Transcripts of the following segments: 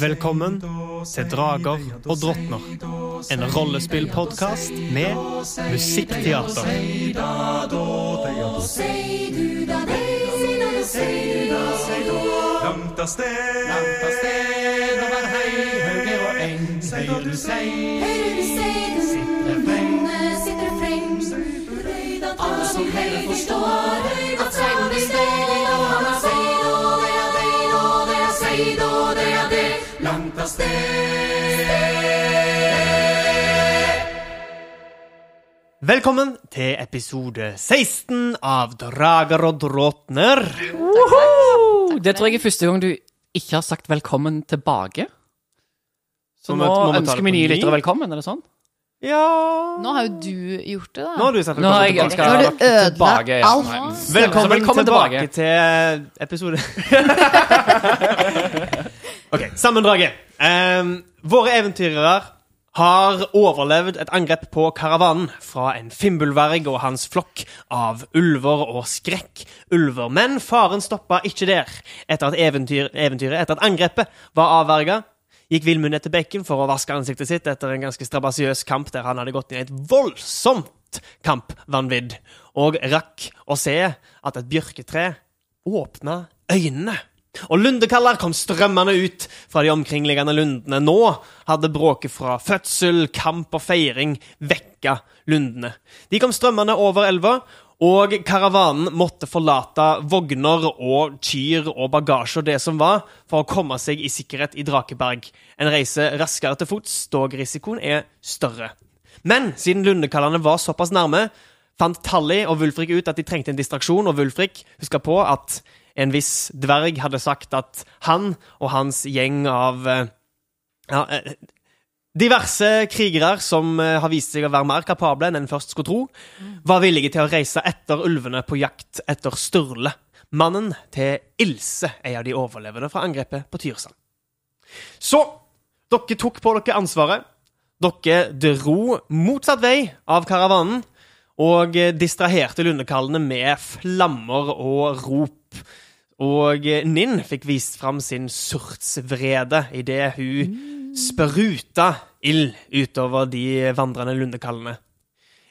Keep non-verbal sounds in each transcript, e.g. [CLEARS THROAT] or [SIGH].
Velkommen til Drager og drottner. En rollespillpodkast med musikkteater. Langt av sted, langt av sted over høyre og eng, høyre du sei, sitter freng, alle som heller forstår, at sted. Velkommen til episode 16 av Drager og dråtner. Det tror jeg er første gang du ikke har sagt velkommen tilbake. Så nå må må ønsker vi nye ny? lyttere velkommen, er det sånn? Ja Nå har jo du gjort det, da. Nå har du sagt Nå har jeg velkommen tilbake. Nå har du ødelagt tilbake. alt. Velkommen, velkommen tilbake, tilbake. til episode [LAUGHS] OK, sammendraget. Um, våre eventyrere har overlevd et angrep på karavanen fra en fimbulverg og hans flokk av ulver og skrekkulver. Men faren stoppa ikke der. Etter at eventyr, eventyret, etter at angrepet var avverga, gikk Vilmund etter bekken for å vaske ansiktet sitt etter en ganske strabasiøs kamp der han hadde gått inn i et voldsomt kampvanvidd, og rakk å se at et bjørketre åpna øynene. Og lundekaller kom strømmende ut fra de omkringliggende lundene. Nå hadde bråket fra fødsel, kamp og feiring vekka lundene. De kom strømmende over elva, og karavanen måtte forlate vogner og kyr og bagasje og det som var, for å komme seg i sikkerhet i Drakeberg. En reise raskere til fots, dog risikoen er større. Men siden lundekallene var såpass nærme, fant Tally og Wulfrik ut at de trengte en distraksjon, og Wulfrik huska på at en viss dverg hadde sagt at han og hans gjeng av eh, ja, eh, diverse krigere som eh, har vist seg å være mer kapable enn en først skulle tro, var villige til å reise etter ulvene på jakt etter Sturle, mannen til Ilse, en av de overlevende fra angrepet på Tyrsand. Så dere tok på dere ansvaret. Dere dro motsatt vei av karavanen og distraherte lundekallene med flammer og rop. Og eh, Ninn fikk vist fram sin surtsvrede idet hun spruta ild utover de vandrende lundekallene.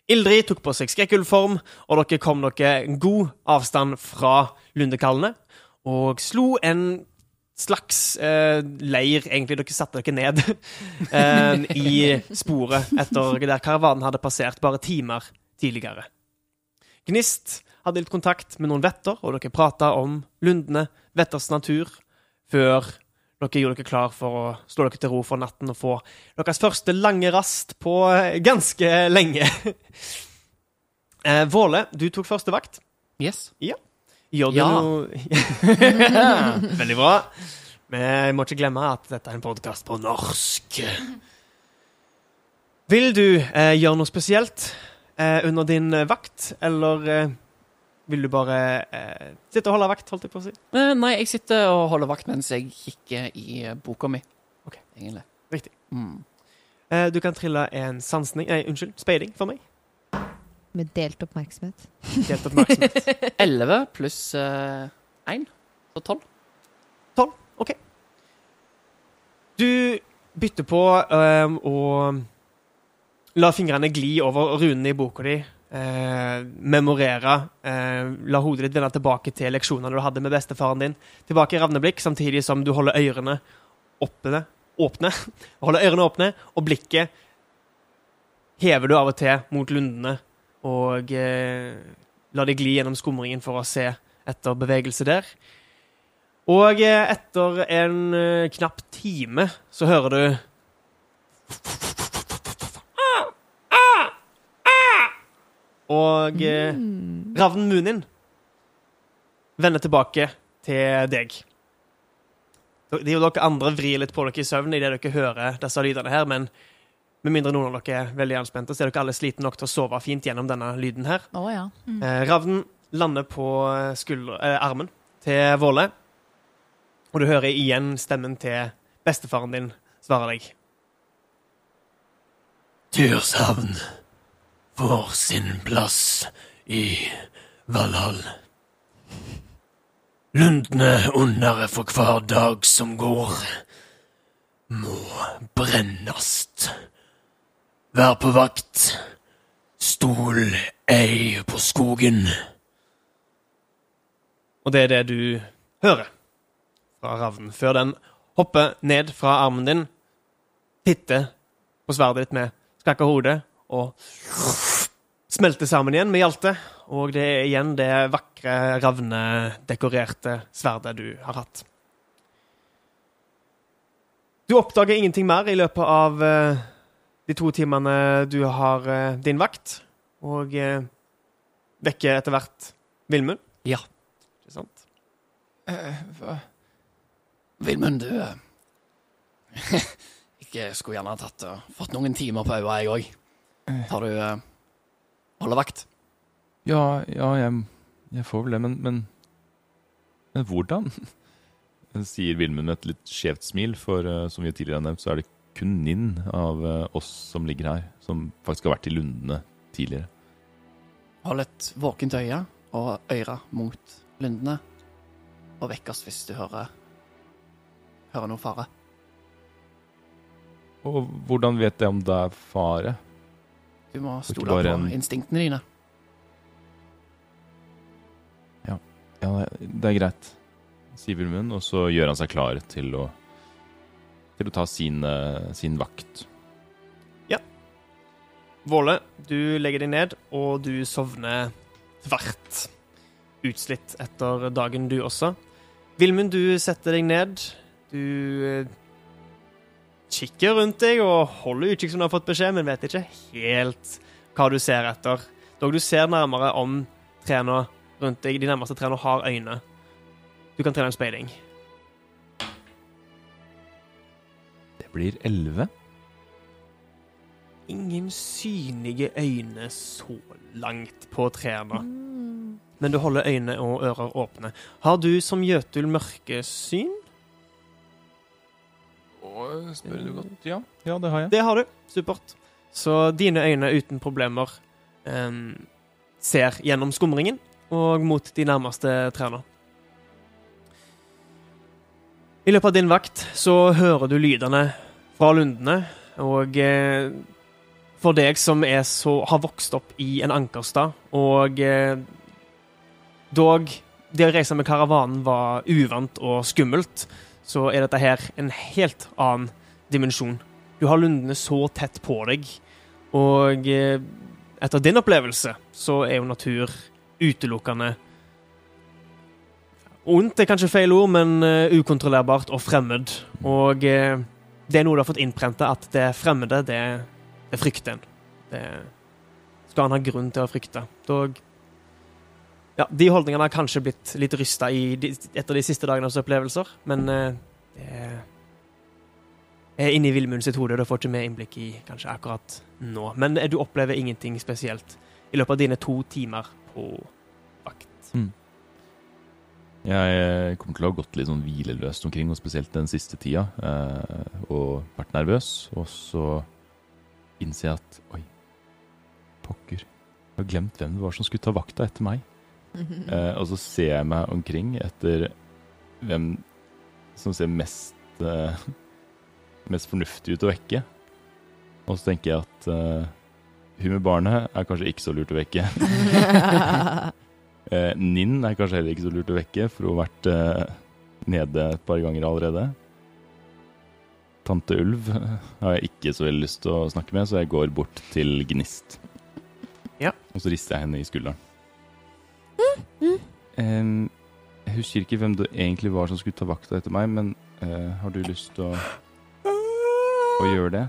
Ildrid tok på seg skrekkulform, og dere kom dere god avstand fra lundekallene og slo en slags eh, leir, egentlig. Dere satte dere ned [LAUGHS] eh, i sporet etter der karavanen hadde passert bare timer tidligere. Gnist hadde litt kontakt med noen vetter, og dere prata om lundene, vetters natur, før dere gjorde dere klar for å slå dere til ro for natten og få deres første lange rast på eh, ganske lenge. [LAUGHS] eh, Våle, du tok første vakt. Yes. Ja. Gjør du Ja. noe [LAUGHS] Veldig bra. Men jeg må ikke glemme at dette er en podkast på norsk. Vil du eh, gjøre noe spesielt eh, under din vakt, eller eh, vil du bare eh, sitte og holde vakt, holdt jeg på å si? Eh, nei, jeg sitter og holder vakt mens jeg kikker i eh, boka mi. Ok. Egentlig. Riktig. Mm. Eh, du kan trille en sansning Nei, unnskyld, speiding for meg. Med delt oppmerksomhet. Delt oppmerksomhet. [LAUGHS] 11 pluss eh, 1, så 12. OK. Du bytter på eh, å la fingrene gli over runene i boka di. Eh, memorere. Eh, la hodet ditt vende tilbake til leksjonene du hadde med bestefaren din. Tilbake i ravneblikk, samtidig som du holder ørene åpne. åpne. [LAUGHS] Holder ørene åpne, og blikket hever du av og til mot lundene. Og eh, la det gli gjennom skumringen for å se etter bevegelse der. Og eh, etter en eh, knapp time så hører du Og mm. Ravn Munin vender tilbake til deg. Det er jo dere andre vrir litt på dere i søvn idet dere hører disse lydene her, men Med mindre noen av dere er veldig anspente, så er dere alle slitne nok til å sove fint gjennom denne lyden her. Oh, ja. Eh, ravnen lander på eh, skulder, eh, armen til Våle, og du hører igjen stemmen til bestefaren din svare deg. Tyrshavn får sin plass i Valhall. Lundene ondere for hver dag som går, må brennast. Vær på vakt. Stol ei på skogen. Og det er det du hører fra ravnen, før den hopper ned fra armen din, titter på sverdet ditt med skakka hode og smelter sammen igjen med hjalte. Og det er igjen det vakre, ravnedekorerte sverdet du har hatt. Du oppdager ingenting mer i løpet av eh, de to timene du har eh, din vakt, og eh, vekker etter hvert Vilmund. Ja. Ikke sant? Vilmund, du [LAUGHS] Jeg skulle gjerne tatt og fått noen timer på øya, jeg òg. Tar du eh, holder vakt? Ja, ja jeg, jeg får vel det, men, men Men hvordan? [LAUGHS] Sier Vilmund med et litt skjevt smil, for eh, som vi tidligere har nevnt, så er det kun Ninn av eh, oss som ligger her, som faktisk har vært i Lundene tidligere. Hold et våkent øye og øyre mot lundene. Og vekk oss hvis du hører Hører noe fare. Og hvordan vet jeg om det er fare? Du må stole på en- instinktene dine. Ja, det er greit, sier Vilmund, og så gjør han seg klar til å til å ta sin, eh, sin vakt. Våle, du legger deg ned, og du sovner tvert. Utslitt etter dagen, du også. Vilmund, du setter deg ned. Du eh, kikker rundt deg og holder utkikk som du har fått beskjed, men vet ikke helt hva du ser etter. Dog du ser nærmere om trærne rundt deg, de nærmeste trærne har øyne. Du kan trene en speiling. Det blir elleve. Ingen synlige øyne så langt på trærne. Men du holder øyne og ører åpne. Har du som Jøtul mørkesyn? Spør du godt? Ja, ja det har jeg. Det har du. Supert. Så dine øyne uten problemer um, ser gjennom skumringen og mot de nærmeste trærne. I løpet av din vakt så hører du lydene fra lundene, og eh, for deg som er så, har vokst opp i en ankerstad, og eh, dog det å reise med karavanen var uvant og skummelt, så er dette her en helt annen dimensjon. Du har lundene så tett på deg, og eh, etter din opplevelse så er jo natur utelukkende Ondt er kanskje feil ord, men eh, ukontrollerbart og fremmed. Og eh, det er noe du har fått innprenta, at det fremmede, det, det frykter en. Det skal en ha grunn til å frykte. Dog Ja, de holdningene har kanskje blitt litt rysta etter de siste dagenes opplevelser, men eh, det er inni Vilmund sitt hode, og du får ikke mer innblikk i kanskje akkurat nå. Men eh, du opplever ingenting spesielt i løpet av dine to timer på vakt. Jeg eh, kommer til å ha gått litt sånn hvileløst omkring, og spesielt den siste tida, og vært nervøs. Og så innser jeg at oi, pokker, jeg har glemt hvem det var som skulle ta vakta etter meg. [LAUGHS] Eh, og så ser jeg meg omkring etter hvem som ser mest, eh, mest fornuftig ut å vekke. Og så tenker jeg at eh, hun med barnet er kanskje ikke så lurt å vekke. [LAUGHS] Eh, Ninn er kanskje heller ikke så lurt å vekke, for hun har vært eh, nede et par ganger allerede. Tante Ulv har jeg ikke så veldig lyst til å snakke med, så jeg går bort til Gnist. Ja. Og så rister jeg henne i skulderen. Em, jeg husker ikke hvem det egentlig var som skulle ta vakta etter meg, men uh, har du lyst til å, å gjøre det?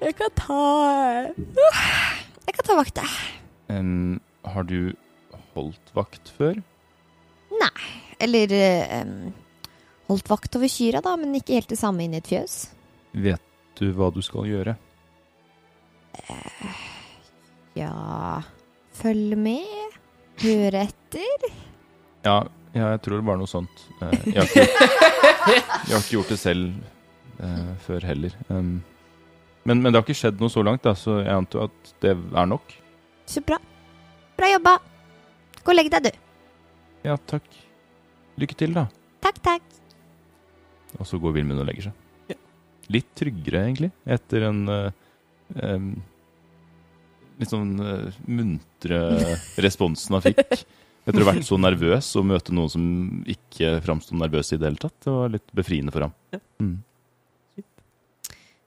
Jeg kan ta Jeg kan ta vakta. Um, har du holdt vakt før? Nei. Eller um, holdt vakt over kyra, da, men ikke helt det samme inni et fjøs. Vet du hva du skal gjøre? Ja Følg med. Hør etter. Ja, ja, jeg tror det var noe sånt. Eh, Jeg har ikke, jeg har ikke gjort det selv eh, før heller. Um, men, men det har ikke skjedd noe så langt, da, så jeg antar at det er nok. Så bra. Bra jobba. Gå og legg deg, du. Ja, takk. Lykke til, da. Takk, takk. Og så går Vilmund og legger seg. Ja. Litt tryggere, egentlig, etter en uh, em, litt sånn uh, muntre responsen han fikk. Etter å ha vært så nervøs og møte noen som ikke framsto nervøs i det hele tatt. Det var litt befriende for ham. Mm.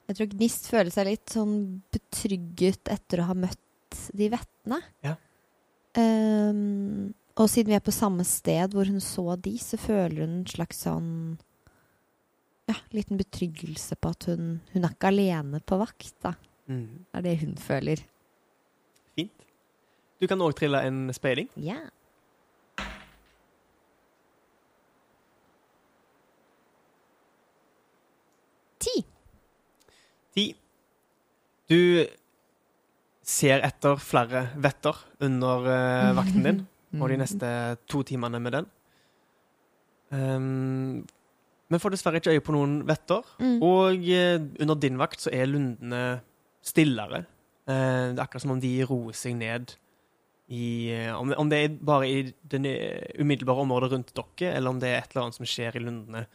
Jeg tror Gnist føler seg litt sånn betrygget etter å ha møtt de vettene. Ja. Um, og siden vi er på samme sted hvor hun så de, så føler hun en slags sånn Ja, liten betryggelse på at hun, hun er ikke alene på vakt, da. Mm. Det er det hun føler. Fint. Du kan òg trille en speiling. Ja. Ti. Ti. Du ser etter flere vetter under uh, vakten din [LAUGHS] og de neste to timene med den. Um, men får dessverre ikke øye på noen vetter. Mm. Og uh, under din vakt så er lundene stillere. Eh, det er akkurat som om de roer seg ned i eh, om, det, om det er bare i det umiddelbare området rundt dere, eller om det er et eller annet som skjer i lundene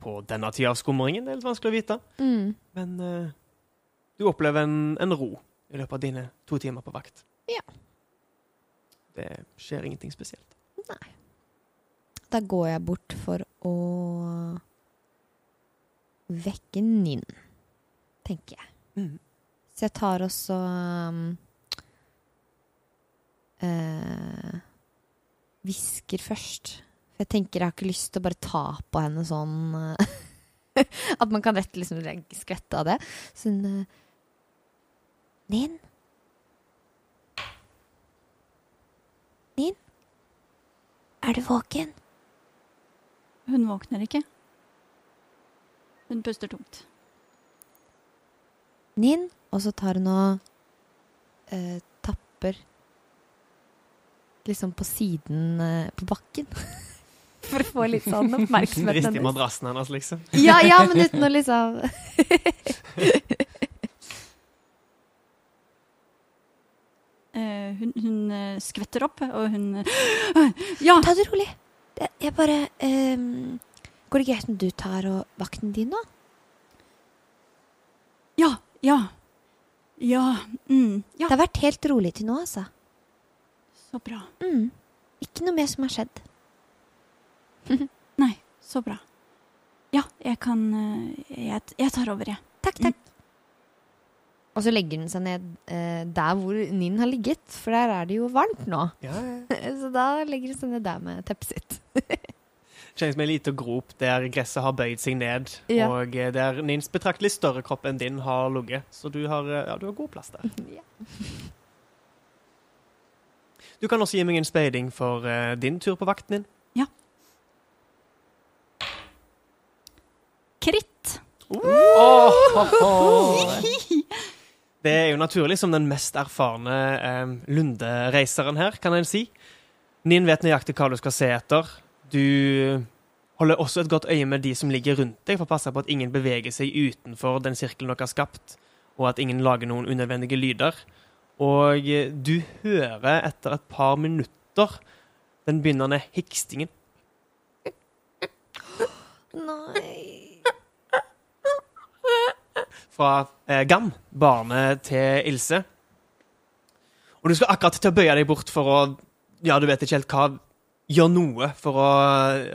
på denne tida av skumringen, det er litt vanskelig å vite. Mm. Men eh, du opplever en, en ro i løpet av dine to timer på vakt. Ja. Det skjer ingenting spesielt. Nei. Da går jeg bort for å vekke Ninn, tenker jeg. Mm. Så jeg tar også um, uh, Hvisker først. For jeg tenker jeg har ikke lyst til å bare ta på henne sånn uh, [LAUGHS] At man kan rett liksom skvette av det. Sånn uh, Nin? Ninn? Ninn? Er du våken? Hun våkner ikke. Hun puster tungt. Ninn? Og så tar hun og eh, tapper liksom på siden eh, på bakken. [LAUGHS] For å få litt sånn oppmerksomhet. Rist i madrassen hennes, liksom. Ja, ja, men uten å liksom [LAUGHS] Eh, hun hun eh, skvetter opp, og hun [GASPS] Ja! Ta det rolig. Jeg bare um, Går det greit om du tar og vakten din nå? Ja! Ja! Ja. Mm, ja. Det har vært helt rolig til nå, altså. Så bra. Mm. Ikke noe mer som har skjedd. [LAUGHS] Nei, så bra. Ja, jeg kan eh, Jeg, jeg tar over, jeg. Takk, takk. Og så legger den seg ned eh, der hvor Ninn har ligget, for der er det jo varmt nå. Ja, ja. [LAUGHS] Så da legger den seg ned der med teppet sitt. [LAUGHS] Kjennes som en liten grop der gresset har bøyd seg ned, Ja. og eh, der Nins betraktelig større kropp enn din har ligget. Så du har, eh, ja, du har god plass der. [LAUGHS] Ja. Du kan også gi meg en speiding for uh, din tur på vakten din. Ja. Kritt! Det er jo naturlig som den mest erfarne eh, lundereiseren her, kan en si. Nin vet nøyaktig hva du skal se etter. Du holder også et godt øye med de som ligger rundt deg, for å passe på at ingen beveger seg utenfor den sirkelen dere har skapt, og at ingen lager noen unødvendige lyder. Og du hører etter et par minutter den begynnende hikstingen. Nei fra eh, Gam, barnet til Ilse. Og du skal akkurat til å bøye deg bort for å Ja, du vet ikke helt hva Gjør noe for å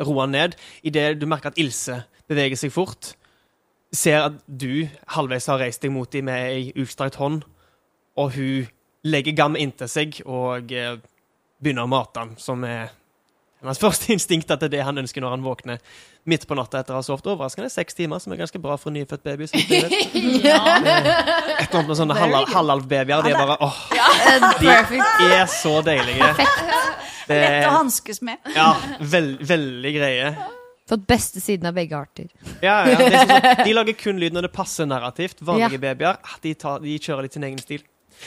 roe han ned. Idet du merker at Ilse beveger seg fort, ser at du halvveis har reist deg mot dem med ei utstrakt hånd, og hun legger Gam inntil seg og eh, begynner å mate han, som er hennes [LAUGHS] første instinkt at det er det han ønsker når han våkner midt på natta etter å ha sovet overraskende seks timer, som er ganske bra for en nyfødt baby. Som [LAUGHS] ja. Et eller annet med sånne halal- halalv-babyer. De er bare åh, de [LAUGHS] er så deilige. Det Lett å hanskes med. [LAUGHS] ja, veld, veldig greie. Fått beste siden av begge arter. Ja, ja, det er sånn, sånn, [LAUGHS] de lager kun lyd når det passer narrativt. Vanlige Ja. babyer ah, de, tar, de kjører litt sin egen stil.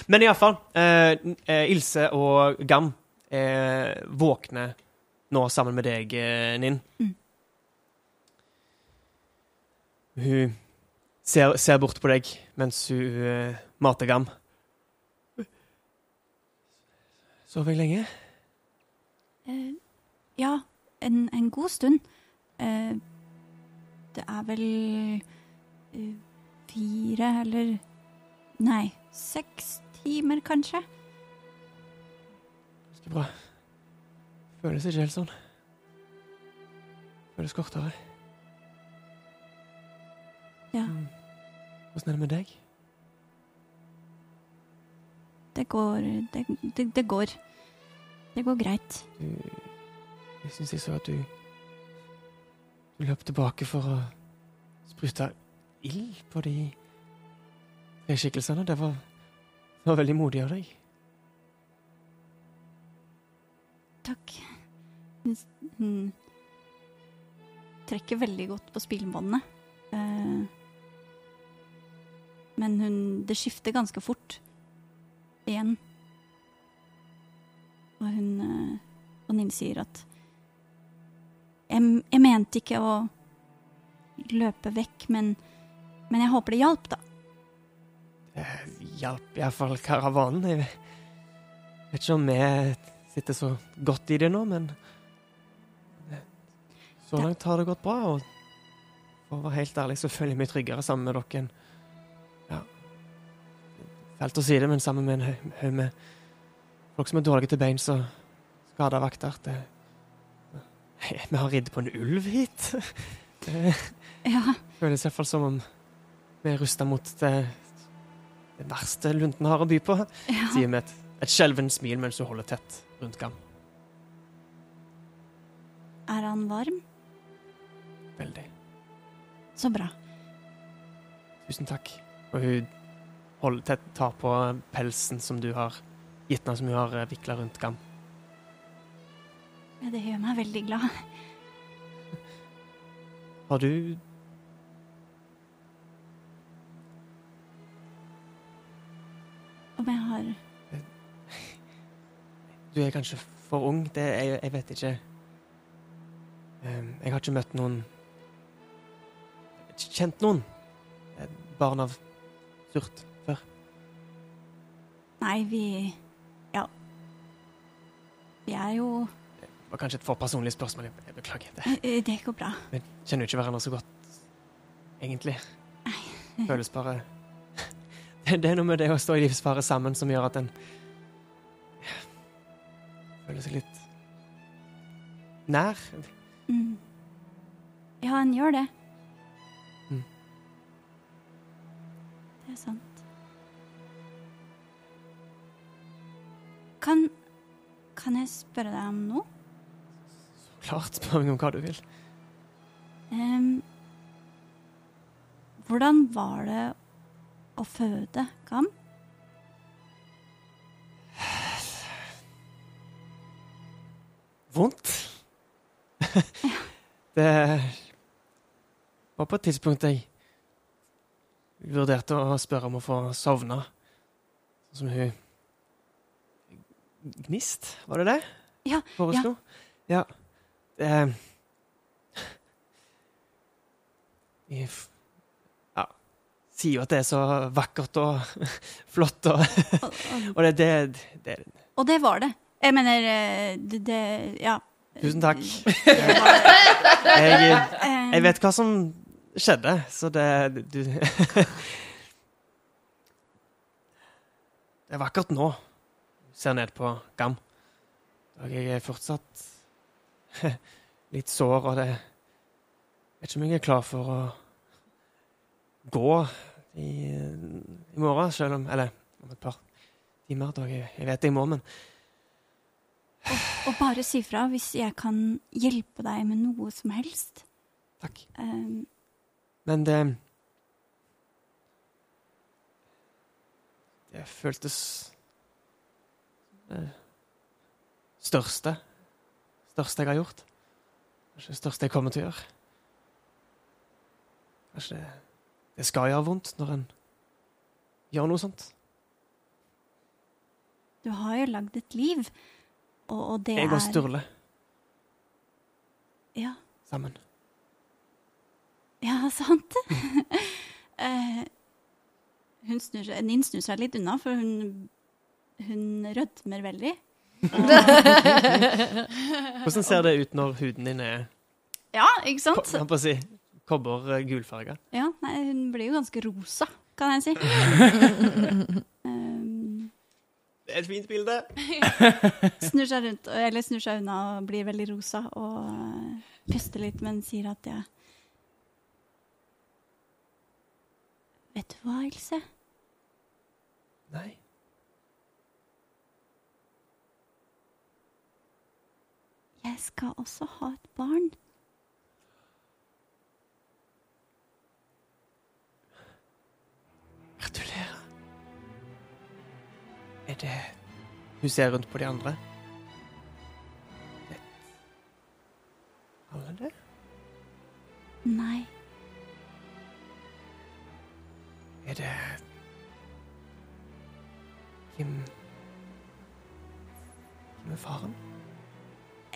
Men iallfall. Eh, eh, Ilse og Gam eh, våkner nå sammen med deg, eh, Ninn. Mm. Hun ser, ser bort på deg mens hun eh, mater Gam. Sov jeg lenge? Eh, ja, en, en god stund. Eh, det er vel eh, fire eller Nei, seks timer, kanskje. Ganske bra. Føles ikke helt sånn. Føles kortere. Ja. Åssen Hvordan er det med deg? Det går Det, det, det går. Det går greit. Du, jeg syns jeg så at du Du løp tilbake for å sprute ild på de tre skikkelsene. Det var, det var veldig modig av deg. Takk. Hun, trekker veldig godt på smilebåndene. Eh, men hun Det skifter ganske fort igjen. Og hun eh, Og Ninn sier at jeg, jeg mente ikke å løpe vekk, men, men jeg håper det hjalp, da. Det hjalp iallfall karavanen. Jeg vet ikke om vi sitter så godt i det nå, men så langt har det gått bra. Og for å være helt ærlig så føler jeg meg tryggere sammen med dere enn ja, Fælt å si det, men sammen med en haug med folk som er dårlige til beins og skada vakter. Det, [LAUGHS] vi har ridd på en ulv hit. Det [LAUGHS] Ja, føles iallfall som om vi er rusta mot det, det verste Lunden har å by på, ja. sier med et, et skjelvent smil mens hun holder tett rundt Gam. Er han varm? Veldig. Så bra. Tusen takk. Og hun holder tett, tar på pelsen som du har gitt henne, som hun har vikla rundt Gam. Det gjør meg veldig glad. Har du Om jeg har Du er kanskje for ung. Det, jeg, jeg vet ikke. Ehm, jeg har ikke møtt noen Kjent noen eh, barn av surt før. Nei, vi. Vi er jo Det var kanskje et for personlig spørsmål. Jeg, beklager. Det. Eh, Det går bra. Vi kjenner jo ikke hverandre så godt, egentlig. Nei. Føles bare [LAUGHS] det, det er noe med det å stå i livsfare sammen som gjør at en føler seg litt nær. Mm. Ja, en gjør det. Mm. Det er sant. Kan Kan jeg spørre deg om noe? Klart, spør meg om hva du vil. Um, hvordan var det å føde Gam? Vondt. [LAUGHS] det var på et tidspunkt jeg vurderte å spørre om å få sovne. Sånn som hun Gnist, var det det? Ja, Foreslo? Ja. Vi f- Ja. Sier jo at det er så vakkert og [LAUGHS] flott, og, [LAUGHS] Og, det, det, det og det var det. Jeg mener eh, det, det Ja. Tusen takk. [LAUGHS] Jeg, jeg vet hva som skjedde, så det du Det er vakkert nå. Ser ned på Gam. Og jeg er fortsatt [LAUGHS] litt sår, og det Jeg vet ikke om jeg er klar for å gå i, i morgen, selv om Eller om et par timer. Da jeg, jeg vet jeg må, men Og bare si fra hvis jeg kan hjelpe deg med noe som helst. takk. Um, Men det Det føltes det største Største jeg har gjort. Kanskje det største jeg kommer til å gjøre. Kanskje det, det skal gjøre vondt når en gjør noe sånt. Du har jo lagd et liv, og, og det Jeg er og Sturle Ja, sammen. ja sant. [LAUGHS] Eh, hun snur Ninn snur seg litt unna, for hun, hun rødmer veldig. [LAUGHS] Hvordan ser det ut når huden din er Ja, ikke sant? Ko på å si, kobber-gulfarga? Ja, nei, hun blir jo ganske rosa, kan jeg si. um, [LAUGHS] Det er et fint bilde. [LAUGHS] snur seg rundt, eller snur seg unna og blir veldig rosa og eh, puster litt, men sier at jeg Vet du hva, Else? Nei. Jeg skal også ha et barn. Gratulerer. Er det Hun ser rundt på de andre. Vet alle det? Nei. Er det Hvem Hvem er faren?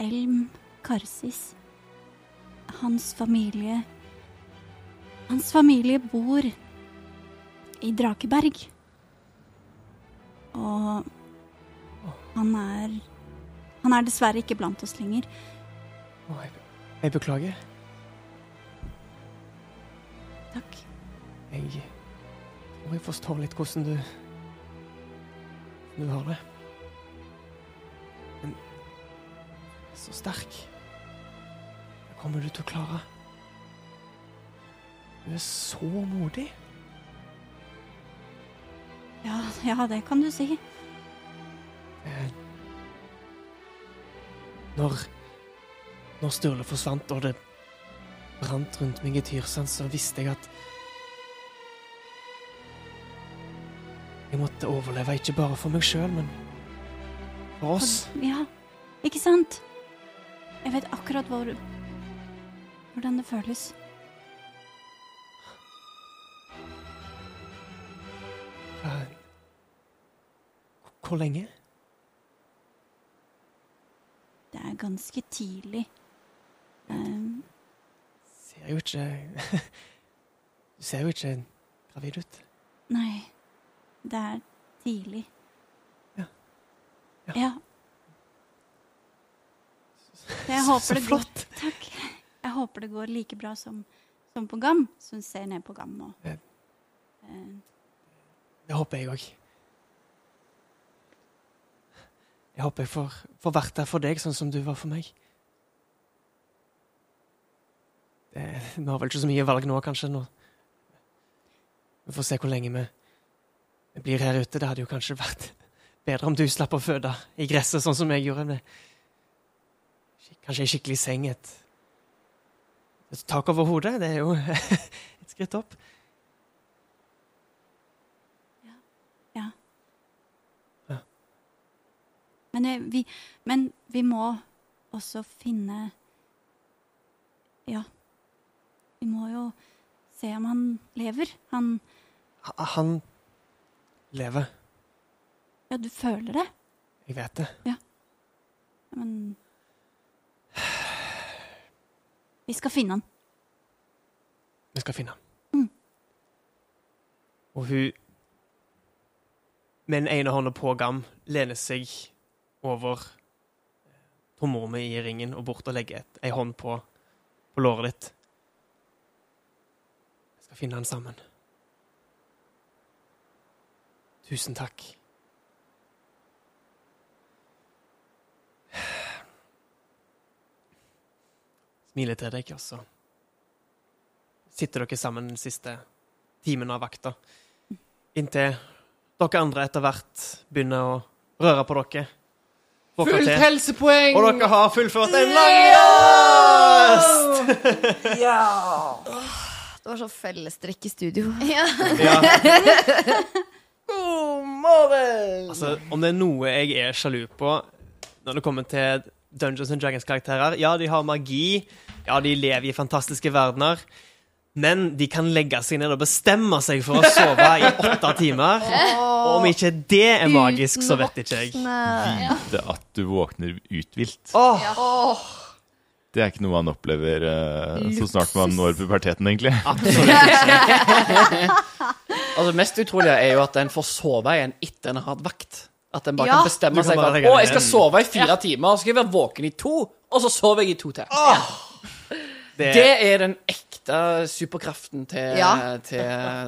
Elm Karsis. Hans familie Hans familie bor i Drakeberg. Og han er Han er dessverre ikke blant oss lenger. Jeg, jeg beklager. Takk. Jeg tror jeg forstår litt hvordan du Du har det. Så sterk. Det kommer du til å klare. Du er så modig. Ja, ja, det kan du si. Eh, Når Når Sturle forsvant og det brant rundt meg i Tyrsand, så visste jeg at Jeg måtte overleve ikke bare for meg sjøl, men for oss. Ja, ikke sant? Jeg vet akkurat hvor hvordan det føles. Eh, Hvor lenge? Det er ganske tidlig. Um, Ser jo ikke [LAUGHS] Du ser jo ikke gravid ut. nei, det er tidlig. Ja. Ja. Ja. Jeg Så- håper så det går. Takk. Jeg håper det går like bra som, som på Gam. Så hun ser ned på Gam Ja. eh, Det håper jeg òg. Jeg håper jeg får, får vært der for deg, sånn som du var for meg. Det, vi har vel ikke så mye valg nå, kanskje. Nå. Vi får se hvor lenge vi, vi blir her ute. Det hadde jo kanskje vært bedre om du slapp å føde i gresset, sånn som jeg gjorde. Med. Kanskje ei skikkelig seng, et, et tak over hodet. Det er jo [LAUGHS] et skritt opp. men, eh, vi, men vi må også finne Ja. Vi må jo se om han lever. Han Han lever. Ja, du føler det? Jeg vet det. Ja. Men Vi skal finne han. Vi skal finne han. Mm. Og hun med den ene hånda på Gam lener seg over tomrommet i ringen og bort og legger et, ei hånd på, på låret ditt. Vi skal finne han sammen. Tusen takk. Smiler til deg, og så sitter dere sammen den siste timen av vakta. Inntil dere andre etter hvert begynner å røre på dere. Fullt til, helsepoeng! og dere har fullført en lang [LAUGHS] jazz! Det var sånn fellestrekk i studio. [LAUGHS] Ja. [LAUGHS] God morgen! Altså, om det er noe jeg er sjalu på når det kommer til Dungeons and Dragons-karakterer. Ja, de har magi. Ja, de lever i fantastiske verdener. Men de kan legge seg ned og bestemme seg for å sove i åtte timer. Og om ikke det er magisk, så vet ikke jeg. Vite at du våkner uthvilt. Åh, Det er ikke noe man opplever eh, så snart man når puberteten, egentlig. Absolutt. [LAUGHS] Altså, mest utrolige er jo at en får sove igjen etter en har hatt vakt. At en bare Ja. kan bestemme Du kan seg for bare legge å, deg jeg skal sove i fire timer, og så skal jeg være våken i to, og så sover jeg i to til. det, Det er den ekte superkraften til, Ja. til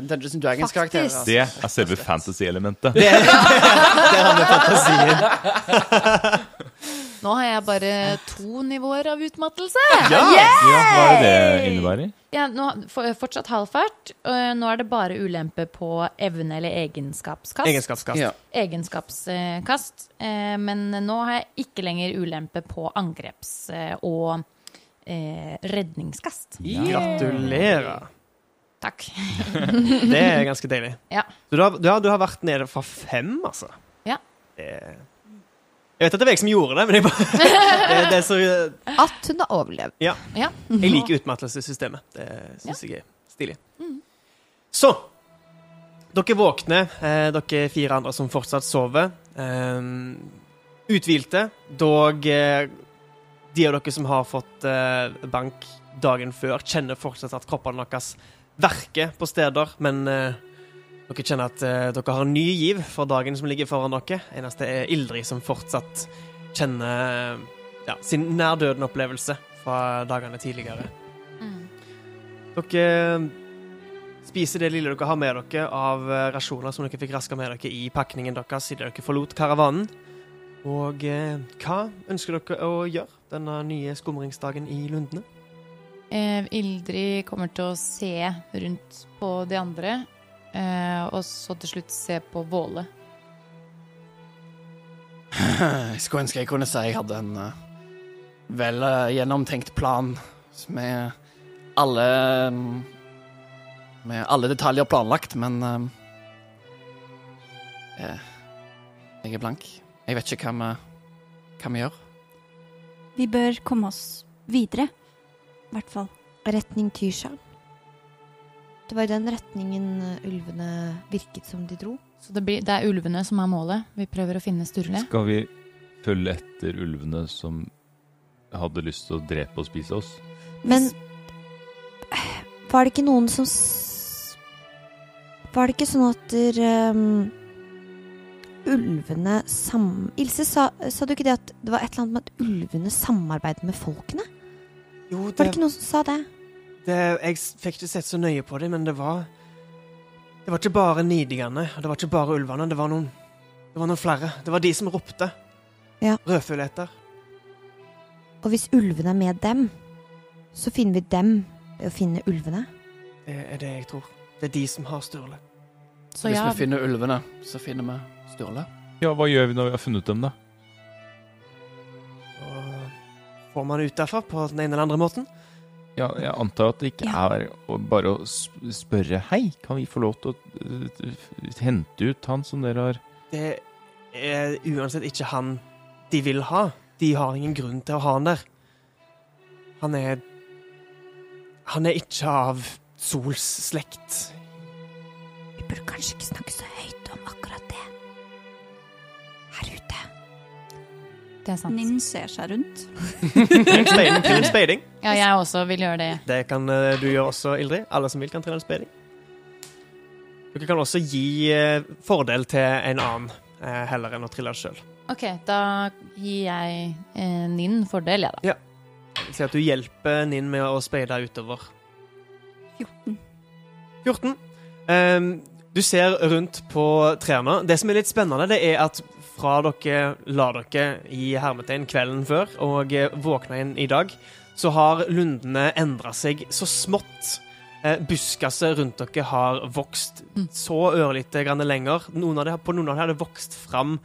Dungeons and Dragons-karakterer. Faktisk. Det er selve fantasy-elementet. det, [LAUGHS] det han med fantasien. [LAUGHS] Nå har jeg bare to nivåer av utmattelse. Ja, hva er det det innebærer? Ja, nå, for, fortsatt halvfart. og Nå er det bare ulempe på evne- eller egenskapskast. Egenskapskast. Ja. Egenskapskast. Eh, men nå har jeg ikke lenger ulempe på angreps- eh, og eh, redningskast. Gratulerer. Takk. Det er ganske deilig. [LAUGHS] Ja. Du har, du har, du har vært nede fra fem, altså? Ja. Det, jeg vet at det var jeg som gjorde det, men jeg, bare, [LAUGHS] det, det er så, jeg At hun har overlevd. Ja. Jeg liker utmattelsessystemet. Det syns jeg er stilig. Så Dere våkner, eh, dere fire andre som fortsatt sover. Eh, uthvilte, dog eh, de av dere som har fått eh, bank dagen før, kjenner fortsatt at kroppene deres verker på steder, men eh, dere kjenner at eh, dere har en ny giv for dagen som ligger foran dere. Eneste er Ildrid som fortsatt kjenner eh, ja, sin nær-døden-opplevelse fra dagene tidligere. Dere spiser det lille dere har med dere av eh, rasjoner som dere fikk raska med dere i pakningen deres siden dere forlot karavanen. Og eh, hva ønsker dere å gjøre denne nye skumringsdagen i Lundene? Eh, Ildrid kommer til å se rundt på de andre, eh, og så til slutt se på Våle. [LAUGHS] Jeg skulle ønske jeg kunne si jeg hadde en uh, vel uh, gjennomtenkt plan med alle um, Med alle detaljer planlagt, men eh, eh, Jeg er blank. Jeg vet ikke hva vi, hva vi gjør. Vi bør komme oss videre. I hvert fall. Retning Tyrsal. Det var i den retningen ulvene virket som de dro. Så det, blir, det er ulvene som er målet. Vi prøver å finne Sturle. Skal vi følge etter ulvene som hadde lyst til å drepe og spise oss? Men var det ikke noen som s- Var det ikke sånn at der, um, ulvene sam... Ilse, sa, sa du ikke det at det var et eller annet med at ulvene samarbeider med folkene? Jo, Var det ikke noen som sa det? Det, jeg fikk ikke sett så nøye på dem, men det var Det var ikke bare nidingene, og det var ikke bare ulvene. Det var noen, det var noen flere. Det var de som ropte. Ja. Rødfugleter. Og hvis ulvene er med dem, så finner vi dem ved å finne ulvene. Det er det jeg tror. Det er de som har Sturle. Så Hvis ja, vi finner ulvene, så finner vi Sturle. Ja, hva gjør vi når vi har funnet dem, da? Så får man ut derfra på den ene eller andre måten? Ja, jeg antar at det ikke Ja. er bare å spørre Hei, kan vi få lov til å uh, hente ut han som dere har Det er uansett ikke han de vil ha. De har ingen grunn til å ha han der. Han er Han er ikke av Sols slekt. Vi burde kanskje ikke snakke så høyt det er sant. Ninn ser seg rundt. Trill en speiding. speiding. Ja, jeg også vil gjøre det. Det kan eh, du gjøre også, Ildrid. Alle som vil, kan trille en speiding. Dere kan også gi eh, fordel til en annen, eh, heller enn å trille sjøl. Ok, da gir jeg eh, Ninn fordel, jeg, da. Si at du hjelper Ninn med å speide utover 14. 14. Ehm, du ser rundt på trærne. Det som er litt spennende, det er at fra dere la dere i hermetegn kvelden før og eh, våkna inn i dag, så har lundene endra seg så smått. Eh, buskaset rundt dere har vokst så ørlite grann lenger. Noen det, på noen av dem har det vokst fram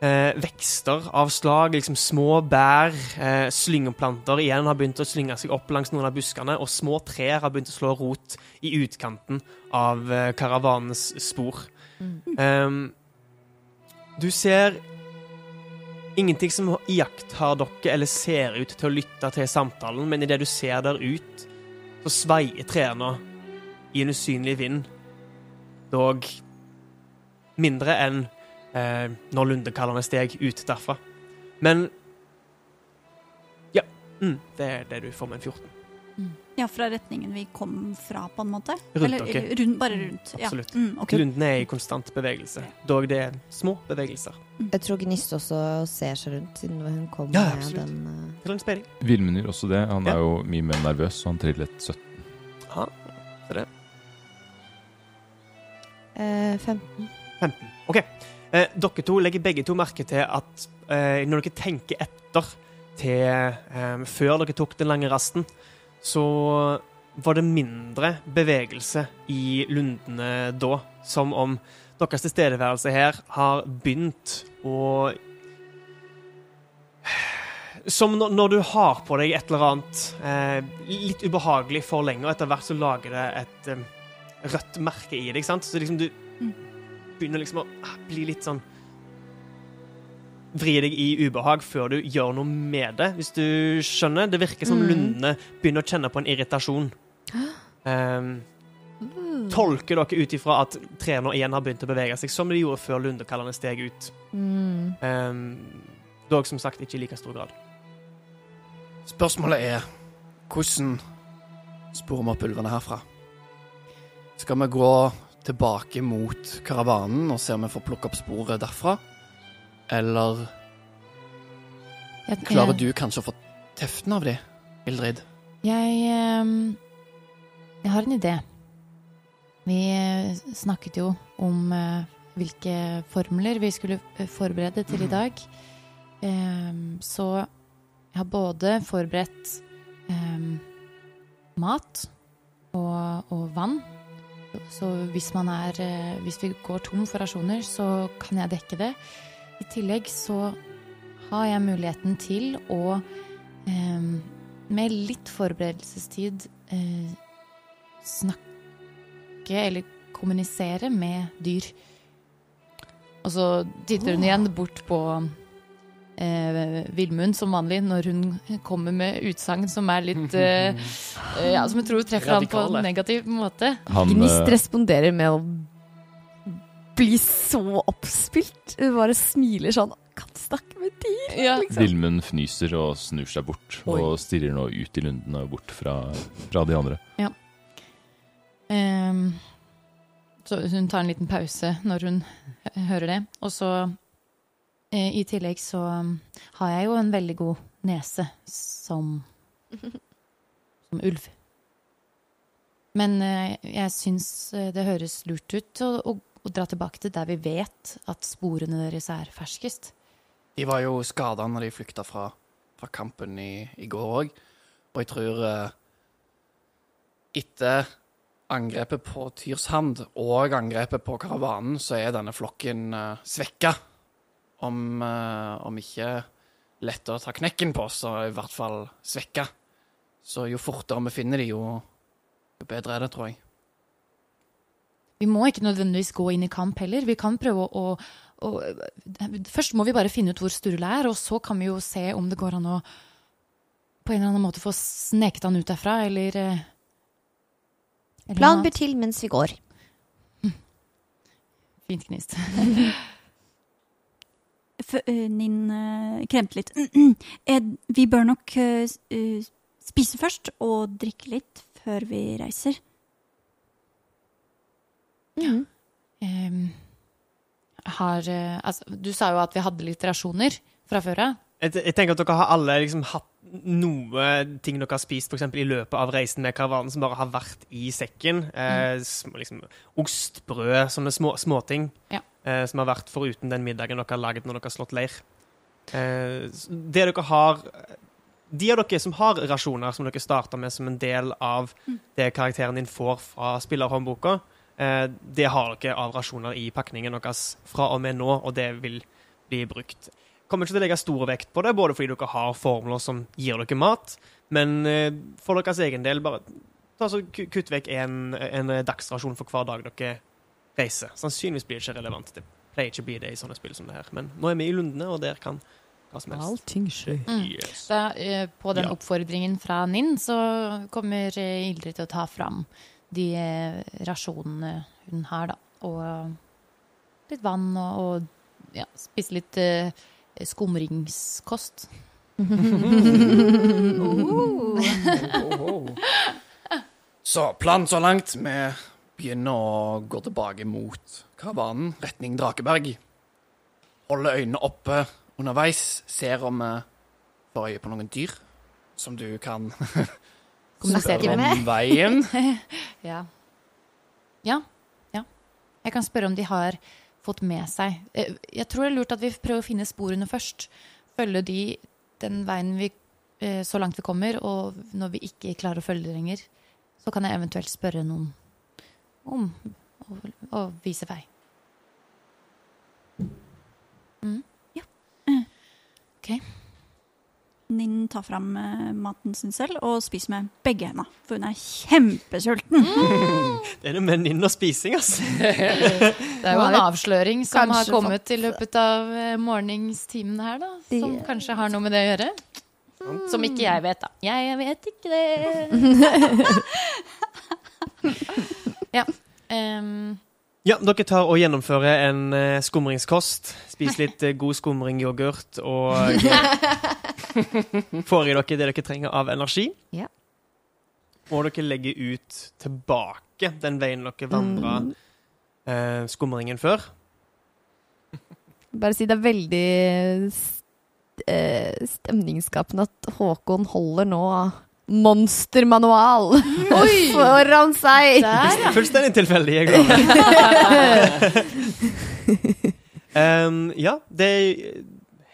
eh, vekster av slag, liksom små bær, eh, slyngeplanter igjen har begynt å slynge seg opp langs noen av buskene, og små trær har begynt å slå rot i utkanten av eh, karavanens spor. Ehm, du ser Ingenting som iakttar dere eller ser ut til å lytte til samtalen, men idet du ser der ut, så sveier trærne i en usynlig vind. Dog mindre enn eh, når lundekallene steg ut derfra. Men ja. Mm, det er det du får med en 14. Ja, fra retningen vi kom fra, på en måte? Rundt Eller, dere. Okay. rundt, bare rundt. Absolutt. Ja. Mm, okay. Rundene er i konstant bevegelse, dog det er små bevegelser. Jeg tror Gnist også ser seg rundt, siden hun kom Ja, med den Til en. Vilmund gjør også det. Han Ja. er jo mye mer nervøs, så han trillet 17. Ja, så det. eh, 15. 15. OK. Eh, dere to legger begge to merke til at eh, når dere tenker etter til eh, før dere tok den lange rasten, så var det mindre bevegelse i lundene da. Som om deres tilstedeværelse her har begynt å Som når, du har på deg et eller annet eh, litt ubehagelig for lenge, og etter hvert så lager det et eh, rødt merke i deg. sant? Så liksom du begynner liksom å bli litt sånn Vri deg i ubehag før du gjør noe med det, hvis du skjønner. Det virker som Mm. lundene begynner å kjenne på en irritasjon. Um, tolker dere ut ifra at trærne igjen har begynt å bevege seg, som de gjorde før lundekallene steg ut. Mm. Um, dog som sagt ikke i like stor grad. Spørsmålet er hvordan sporer vi opp ulvene herfra? Skal vi gå tilbake mot karavanen og se om vi får plukke opp sporet derfra? Eller klarer du kanskje å få teften av dem, Ildrid? Jeg, ehm, jeg har en idé. Vi eh, snakket jo om eh, hvilke formler vi skulle eh, forberede til i dag. Ehm, så jeg har både forberedt ehm, mat og, og vann. Så hvis, man er, eh, hvis vi går tom for rasjoner, så kan jeg dekke det. I tillegg så har jeg muligheten til å eh, med litt forberedelsestid eh, snakke eller kommunisere med dyr. Og så titter hun igjen bort på eh, Vilmund som vanlig når hun kommer med utsagn som er litt [LAUGHS] eh, eh, Ja, som jeg tror treffer han på en negativ måte. Han, Gnist eh, responderer med å bli så oppspilt. Hun bare smiler sånn Kan snakke med dyr, Ja. liksom. Vilmund fnyser og snur seg bort, og stirrer nå ut i lunden og bort fra, fra de andre. Ehm, så hun tar en liten pause når hun hører det. Og så uh, i tillegg så um, har jeg jo en veldig god nese som som ulv. Men uh, jeg syns eh, det høres lurt ut å, å, å dra tilbake til der vi vet at sporene deres er ferskest. De var jo skada når de flykta fra, fra kampen i, i går òg. Og jeg tror eh, etter angrepet på Tyrshand og angrepet på karavanen, så er denne flokken uh, svekka. Om, eh, om ikke lett å ta knekken på, så i hvert fall svekka. Så jo fortere vi finner de, jo, jo bedre er det, tror jeg. Vi må ikke nødvendigvis gå inn i kamp heller. Vi kan prøve å, å, å Først må vi bare finne ut hvor Sturle er, og så kan vi jo se om det går an å på en eller annen måte få sneket han ut derfra, eller, eh, eller Plan blir til mens vi går. [LAUGHS] Fint gnist. [LAUGHS] Nin eh, Ninn eh, kremte litt. [CLEARS THROAT] Vi bør nok spise først og drikke litt før vi reiser. Mm. Um, har eh, Altså, du sa jo at vi hadde litt rasjoner fra før av. Jeg, jeg tenker at dere har alle liksom hatt noe ting dere har spist for eksempel, i løpet av reisen med karavanen som bare har vært i sekken. Eh, små, liksom, ost, brød, sånne små, småting Ja. eh, som har vært foruten den middagen dere har laget når dere har slått leir. Eh, det dere har De av dere som har rasjoner som dere starter med som en del av det karakteren din får fra spillerhåndboka, det har dere av rasjoner i pakningen deres fra og med nå, og det vil bli brukt kommer ikke til å legge stor vekt på det, både fordi dere har formler som gir dere mat, men eh, for deres egen del, bare ta så kutt vekk en, en dagsrasjon for hver dag dere reiser. Sannsynligvis blir det ikke relevant. Det pleier ikke å bli det i sånne spill som det her. Men nå er vi i Lundene, og der kan hva som helst. Allting skjer. Mm. Yes. Da, eh, på den Ja. oppfordringen fra Ninn så kommer eh, Ildrid til å ta fram de eh, rasjonene hun har, da. Og eh, litt vann og, og ja, spise litt uh, skumringskost. [LAUGHS] Så planen så langt Vi begynner å gå tilbake mot karavanen, retning Drakeberg. Holder øynene oppe underveis. Ser om vi får øye på noen dyr som du kan [LAUGHS] Kommunisere spørre med. om veien. [LAUGHS] Ja. ja. Ja. Jeg kan spørre om de har fått med seg Eh, Jeg tror det er lurt at vi prøver å finne sporene først. Følge de den veien vi eh, så langt vi kommer, og når vi ikke klarer å følge det lenger, så kan jeg eventuelt spørre noen om å, å vise vei. Mm. Ja. OK. Ninn tar fram eh, maten sin selv og spiser med begge hendene. For hun er kjempesulten. [LAUGHS] Det er noe med ninn og spising, altså. [LAUGHS] Det er jo en avsløring som har kanskje kommet i løpet av eh, morgenstimene her, da. Som Det- kanskje har noe med det å gjøre. Som ikke jeg vet, da. Jeg vet ikke det. [LAUGHS] ja. em, Ja, dere tar og gjennomfører en uh, skumringskost. Spis litt uh, god skumringyoghurt og [LAUGHS] får i dere det dere trenger av energi. Ja. Mm. Og dere legger ut tilbake den veien dere vandra eh, skumringen før. Bare si det er veldig st eh, stemningsskapende at Håkon holder nå monstermanual [LAUGHS] foran seg. Der, ja. Fullstendig tilfeldig, jeg um, [LAUGHS] ja, det er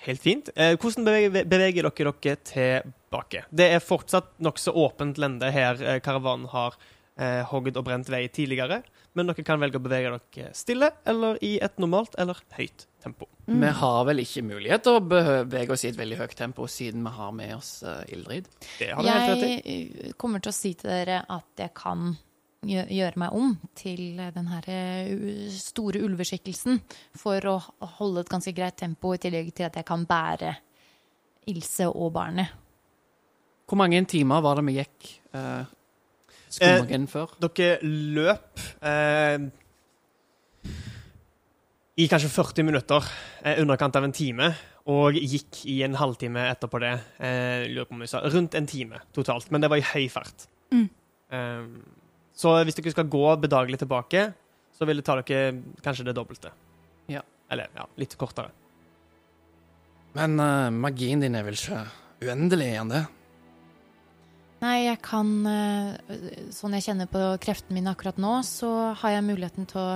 helt fint. Uh, hvordan beveger, beveger dere dere tilbake? Det er fortsatt nokså åpent lende her uh, karavanen har uh, hogd og brent vei tidligere, men dere kan velge å bevege dere stille eller i et normalt eller høyt tempo. Mm. Vi har vel ikke mulighet til å bevege oss i et veldig høyt tempo, siden vi har med oss uh, Ildrid. Det har dere helt. Jeg eh, kommer til å si til dere at jeg kan gjøre meg om til den her eh, store ulveskikkelsen for å holde et ganske greit tempo, i tillegg til at jeg kan bære Ilse og barnet. Hvor mange timer var det vi gikk uh, skumringen før? Dere løp eh, i kanskje 40 minutter, eh, underkant av en time, og gikk i en halvtime etterpå det. Eh, lurer på om jeg sa rundt en time totalt, men det var i høy fart. Mm. Eh, så hvis dere skal gå bedagelig tilbake, så vil det ta dere kanskje det dobbelte. Ja. Eller ja, litt kortere. Men uh, magien din er vel ikke uendelig, igjen, det? Nei, jeg kan eh, Sånn jeg kjenner på kreftene mine akkurat nå, så har jeg muligheten til å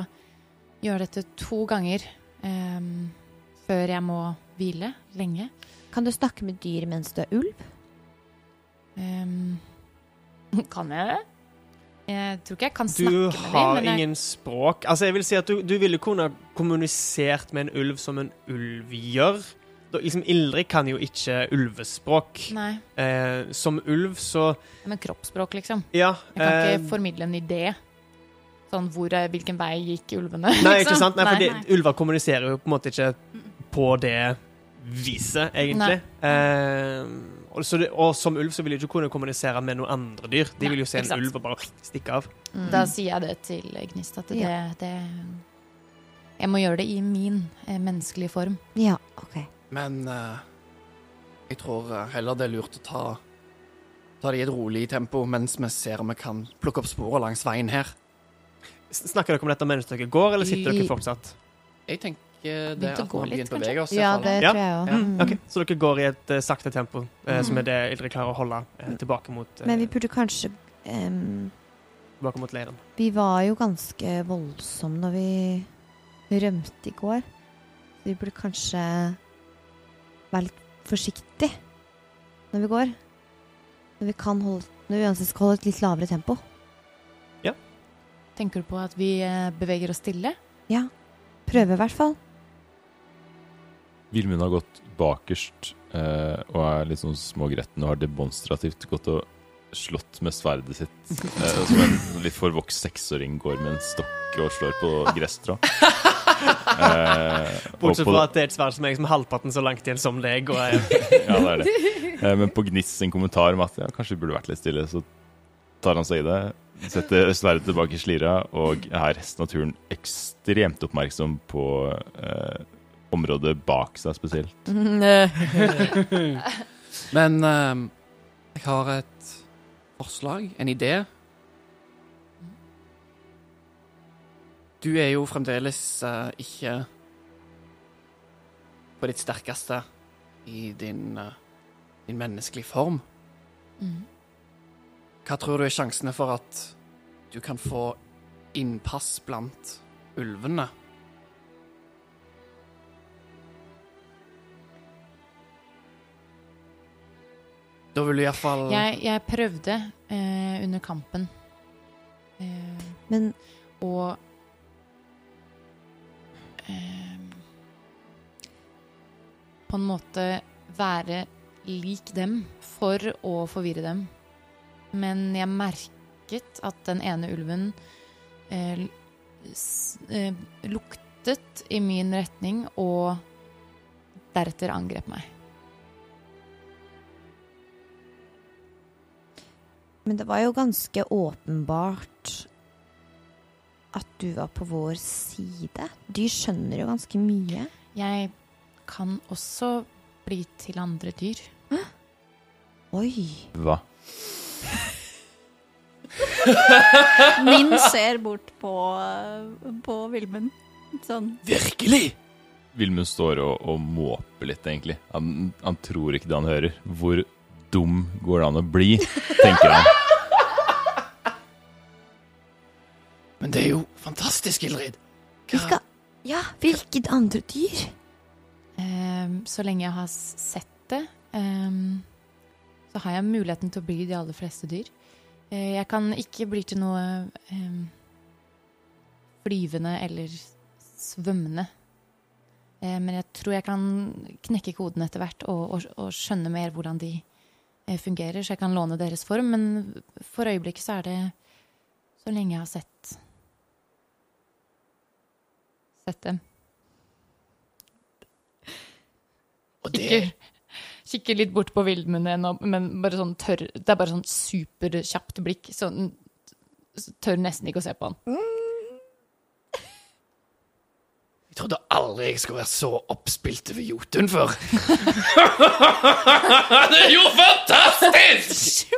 gjøre dette to ganger um, før jeg må hvile lenge. Kan du snakke med dyr mens du er ulv? Um, [LAUGHS] kan jeg det? Jeg tror ikke jeg kan Du snakke med dem. har men jeg- ingen språk. Altså, jeg vil si at du, du ville kunne kommunisert med en ulv som en ulv gjør. Da, liksom, Ildrid kan jo ikke ulvespråk. Nei, Eh, som ulv, så men kroppsspråk, liksom. Ja. Jeg kan eh, ikke formidle en idé. Sånn hvor, eh, hvilken vei gikk ulvene? Nei, liksom. ikke sant? Nei, for Nei. ulver kommuniserer jo på en måte ikke på det viset, egentlig. Eh, og, så det, og som ulv så vil de ikke kunne kommunisere med noen andre dyr. De Nei, vil jo se en sant. ulv og bare stikke av. Mm. Da sier jeg det til Gnist, at det, Ja. det Jeg må gjøre det i min eh, menneskelige form. Ja, OK. Men uh, jeg tror eh, heller det er lurt å ta, ta det i et rolig tempo mens vi ser om vi kan plukke opp sporene langs veien her. Snakker dere om dette mens dere går, eller sitter I- dere fortsatt? Jeg tenker det at vi har begynt å bevege oss. Ja, det tror jeg òg. Ja. Mm. Okay, så dere går i et uh, sakte tempo, som Mm. er det Ildrid klarer å holde uh, tilbake mot, Men vi burde kanskje um, tilbake mot leiren. Vi var jo ganske voldsomme når vi rømte i går. Så vi burde kanskje være litt forsiktig når vi går. Når vi kan holde Når vi ønsker skal holde et litt lavere tempo. Ja. Tenker du på at vi eh, beveger oss stille? Ja. Prøver i hvert fall. Vilmund har gått bakerst eh, og er litt sånn smågretten og har demonstrativt gått og slått med sverdet sitt. Eh, som en litt forvokst seksåring går med en stokk og slår på gresstrå. [LAUGHS] Eh, Bortsett fra at det er et sverd som er liksom halvparten så langt igjen som deg. Og er, [LAUGHS] Ja, det er det. Eh, Men på Gniss sin kommentar om at ja, kanskje vi burde vært litt stille, så tar han seg i det. Setter sverdet tilbake i slira og er resten av turen ekstremt oppmerksom på eh, området bak seg spesielt. [LAUGHS] Men eh, jeg har et forslag, en idé. Du er jo fremdeles uh, ikke på ditt sterkeste i din, uh, din menneskelige form. Mm. Hva tror du er sjansene for at du kan få innpass blant ulvene? Da vil du iallfall Jeg, jeg prøvde eh, under kampen eh, Men å eh, På en måte være lik dem for å forvirre dem. Men jeg merket at den ene ulven eh, eh, luktet i min retning og deretter angrep meg. Men det var jo ganske åpenbart at du var på vår side. Dyr skjønner jo ganske mye. Jeg kan også bli til andre dyr. Hæ? [GASPS] Oi. Hva? [LAUGHS] Min ser bort på, på Vilmund. Sånn. Virkelig! Vilmund står og, og måper litt, egentlig. Han, han tror ikke det han hører. Hvor dum går det an å bli, tenker han. Men det er jo fantastisk, Ildrid. Vi skal Ja, hvilket andre dyr? Um, så lenge jeg har sett det, um, så har jeg muligheten til å bli de aller fleste dyr. Uh, jeg kan ikke bli til noe um, flyvende eller svømmende. Uh, men jeg tror jeg kan knekke koden etter hvert og, og, og skjønne mer hvordan de uh, fungerer, så jeg kan låne deres form. Men for øyeblikket så er det så lenge jeg har sett sett dem. Og det Kikker, kikker litt bort på Vildmund ennå, men bare sånn tørr Det er bare sånn superkjapt blikk. Sånn Tør nesten ikke å se på han. Jeg trodde aldri jeg skulle være så oppspilt over Jotun før. [LAUGHS] det er jo fantastisk!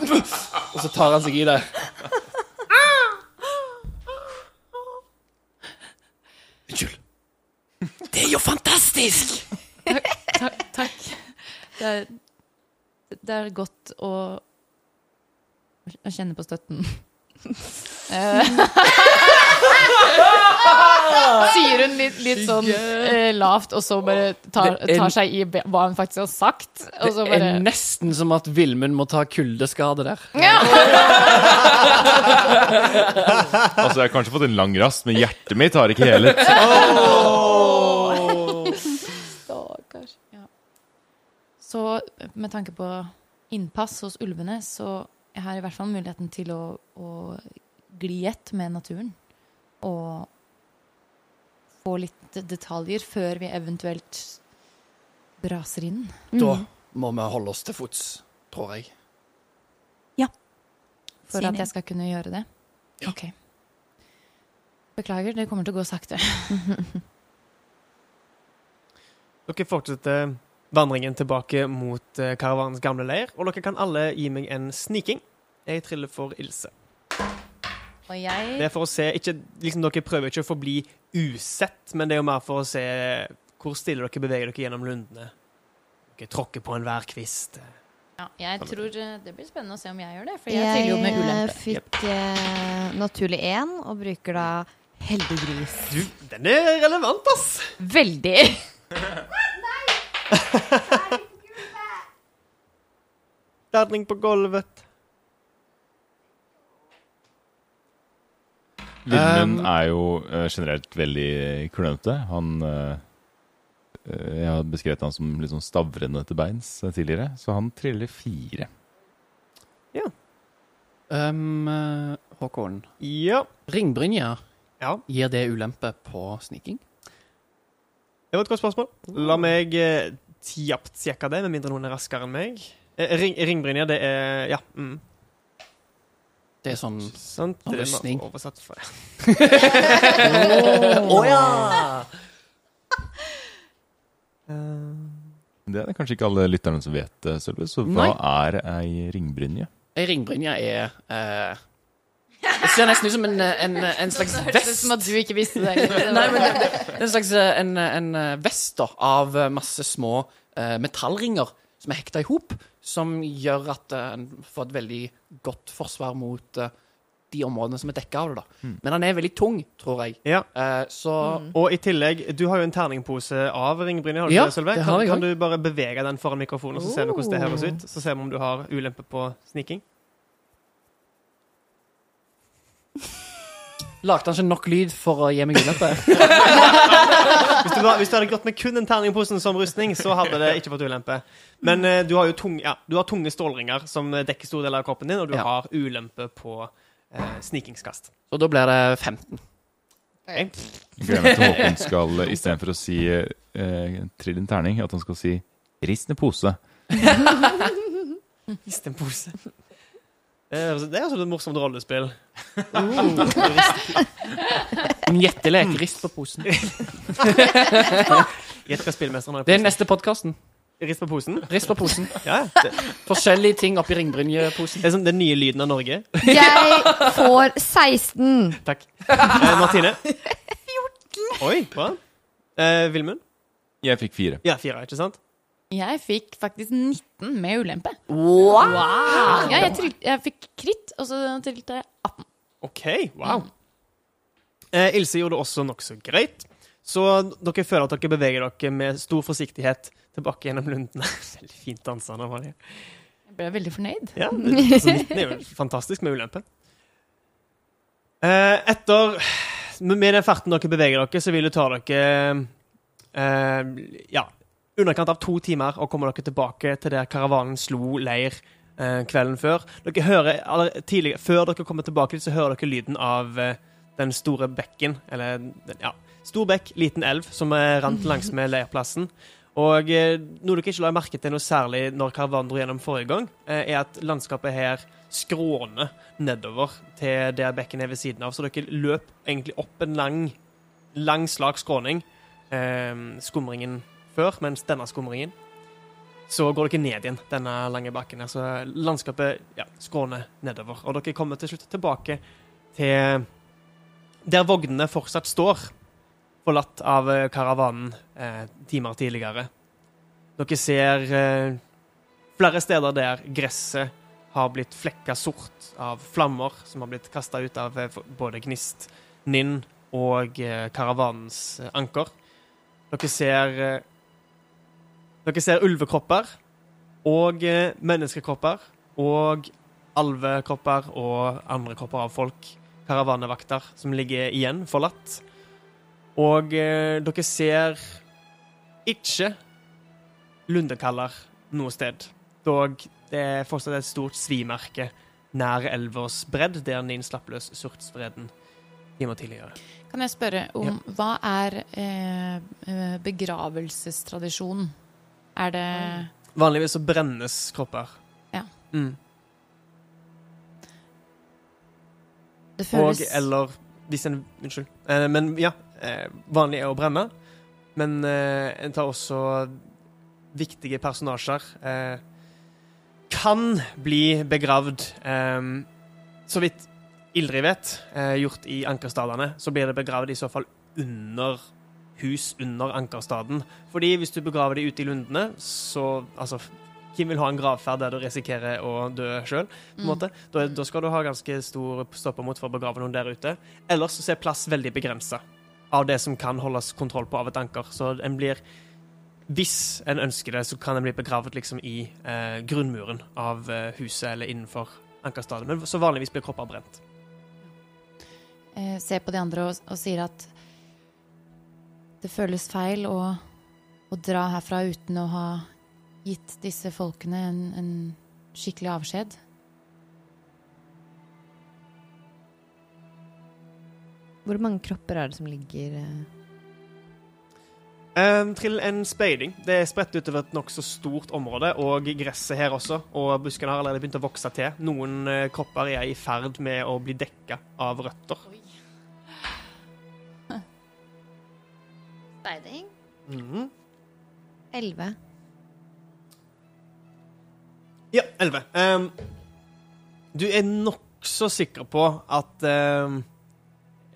[LAUGHS] Og så tar han seg i det. Unnskyld. Det er jo fantastisk! takk. takk. Det er, det er godt å, kjenne på støtten. Eh, [LAUGHS] Sier hun litt, litt sånn eh, lavt, og så bare tar, tar seg i be- hva hun faktisk har sagt. Og så Det er nesten som at Vilmund må ta kuldeskade der. [LAUGHS] Altså, jeg har kanskje fått en lang rast, men hjertet mitt har ikke helet. Stakkars. Ja. Så med tanke på innpass hos ulvene, så jeg har i hvert fall muligheten til å, å gli ett med naturen. Og få litt detaljer før vi eventuelt braser inn. Da må vi holde oss til fots, tror jeg. Ja. For at jeg skal kunne gjøre det? Ok. Beklager, det kommer til å gå sakte. [LAUGHS] Dere fortsetter vandringen tilbake mot eh, karavanens gamle leir, og dere kan alle gi meg en sniking. Jeg triller for Ilse. Og jeg Det er for å se ikke, liksom Dere prøver ikke å forbli usett, men det er jo mer for å se hvor stille dere beveger dere gjennom lundene. Dere tråkker på enhver kvist. ja, Jeg tror eh, det blir spennende å se om jeg gjør det, for jeg triller jo med Jeg fikk eh, naturlig én, og bruker da heldig gris. Du, den er relevant, ass! Veldig! [LAUGHS] Ladning på gulvet. Vilmund Um, er jo eh, generelt veldig klønete. Han eh, eh, Jeg har beskrevet han som litt sånn stavrende til beins tidligere, så han triller fire. Um, eh, Håkon. Ja. Ringbrynja. Ja, Gir det ulempe på sniking? det var et godt spørsmål. La meg kjapt sjekke det, med mindre noen er raskere enn meg. Ring, ringbrynja, det er Ja. Mm, Det er sånn sant. Det det Rustning. Å oversatt for. oh, [LAUGHS] ja! Det er kanskje ikke alle lytterne som vet Sølve. Så hva Nei. er ei ringbrynje? Ei ringbrynje er eh, Det ser nesten ut som en, en, en slags vest. Som at du ikke visste det. [LAUGHS] Nei, men det, det er en slags eh, en, en eh, vest da, av eh, masse små eh, metallringer som er hekta i hop, som gjør at eh, en får et veldig godt forsvar mot eh, de områdene som er dekka av det. da. Men han er veldig tung, tror jeg. Ja. Eh, så Og i tillegg, du har jo en terningpose av har Ja, det, Sølve? Kan, kan du bare bevege den foran mikrofonen, og så ser vi hvordan det høres ut? Så ser vi om du har ulempe på sniking. [LAUGHS] lagde han ikke nok lyd for å gi meg ulempe. [LAUGHS] Hvis du, var, hvis du hadde gått med kun den terningposen som rustning, så hadde det ikke fått ulempe. Men eh, du har jo tung, ja, du har tunge stålringer som dekker stor del av kroppen din, og du Ja. har ulempe på eh, snikingskast. Og da blir det 15. Jeg gleder meg til Håkon skal, istedenfor å si eh, trill en terning, at han skal si rist en pose. [LAUGHS] Rist en pose. Det er altså- det er altså et morsomt rollespill. [LAUGHS] En gjettelek. Rist på posen. [LAUGHS] Gjett hva spillmesteren har i Det er neste podkasten. Rist på posen? Rist på posen. [LAUGHS] Ja, det, Forskjellige ting oppi ringbrynjeposen. det er sånn den nye lyden av Norge. Jeg får 16. Takk. Eh, Martine? 14. Oi, bra. Eh, Vilmund? Jeg fikk fire. Ja, fire, ikke sant? Jeg fikk faktisk 19 med ulempe. Wow! Ja, jeg, trill, jeg fikk kritt, og så trilte jeg 18. OK, wow. Eh, Ilse gjorde det også nokså greit. Så dere føler at dere beveger dere med stor forsiktighet tilbake gjennom lundene. [LAUGHS] Veldig fint dansa, Anna Marie. Jeg ble veldig fornøyd. Ja, det, altså, 19 er jo [LAUGHS] fantastisk med ulempe. Eh, etter Med den farten dere beveger dere, så vil det ta dere eh, Ja, underkant av to timer å komme dere tilbake til der karavanen slo leir eh, kvelden før. Dere hører eller, tidlig, Før dere kommer tilbake dit, så hører dere lyden av eh, den store bekken, eller den, ja, stor bekk, liten elv, som er rant langs med [LAUGHS] leirplassen. Og eh, noe dere ikke la merke til noe særlig når karavanen dro gjennom forrige gang, eh, er at landskapet her skråner nedover til der bekken er ved siden av. Så dere løp egentlig opp en lang, lang slak skråning, eh, skumringen før, mens denne skumringen så går dere ned igjen, denne lange bakken. Altså Så landskapet ja, skråner nedover. Og dere kommer til slutt tilbake til der vognene fortsatt står, forlatt av eh, karavanen eh, timer tidligere. Dere ser eh, flere steder der gresset har blitt flekka sort av flammer som har blitt kasta ut av eh, både Gnist, Ninn og eh, karavanens anker. Dere ser Dere ser ulvekropper og eh, menneskekropper og alvekropper og andre kropper av folk, karavanevakter, som ligger igjen forlatt. Og eh, dere ser ikke lundekaller noe sted. Dog det er fortsatt et stort svimerke nær elvers bredd, der Nin slapp løs Surtsbreden timer tidligere. Kan jeg spørre om hva er eh, eh, begravelsestradisjonen? Er det Vanligvis så brennes kropper. Ja. Mm. Det Og eller hvis en Unnskyld. Eh, men ja, eh, vanlig er å brenne. Men eh, en tar også viktige personasjer. Eh, kan bli begravd eh, Så vidt Ildrid vet, eh, gjort i ankerstadene, så blir det begravd i så fall under hus under ankerstaden. Fordi hvis du begraver de ute i lundene, så Altså, hvem vil ha en gravferd der du risikerer å dø sjøl? Mm. Da, da skal du ha ganske stor stopper mot for å begrave noen der ute. Ellers så er plass veldig begrensa av det som kan holdes kontroll på av et anker. Så en blir Hvis en ønsker det, så kan en bli begravet liksom i eh, grunnmuren av eh, huset eller innenfor ankerstaden. Men så vanligvis blir kropper brent. eh, ser på de andre og, og sier at det føles feil å, å dra herfra uten å ha gitt disse folkene en, en skikkelig avskjed. Hvor mange kropper er det som ligger eh? Um, trill en speiding. Det er spredt utover et nokså stort område, og gresset her også. Og buskene har allerede begynt å vokse til. Noen uh, kropper er i ferd med å bli dekka av røtter. Speiding? Elleve. Ja, elleve. Um, du er nokså sikker på at um,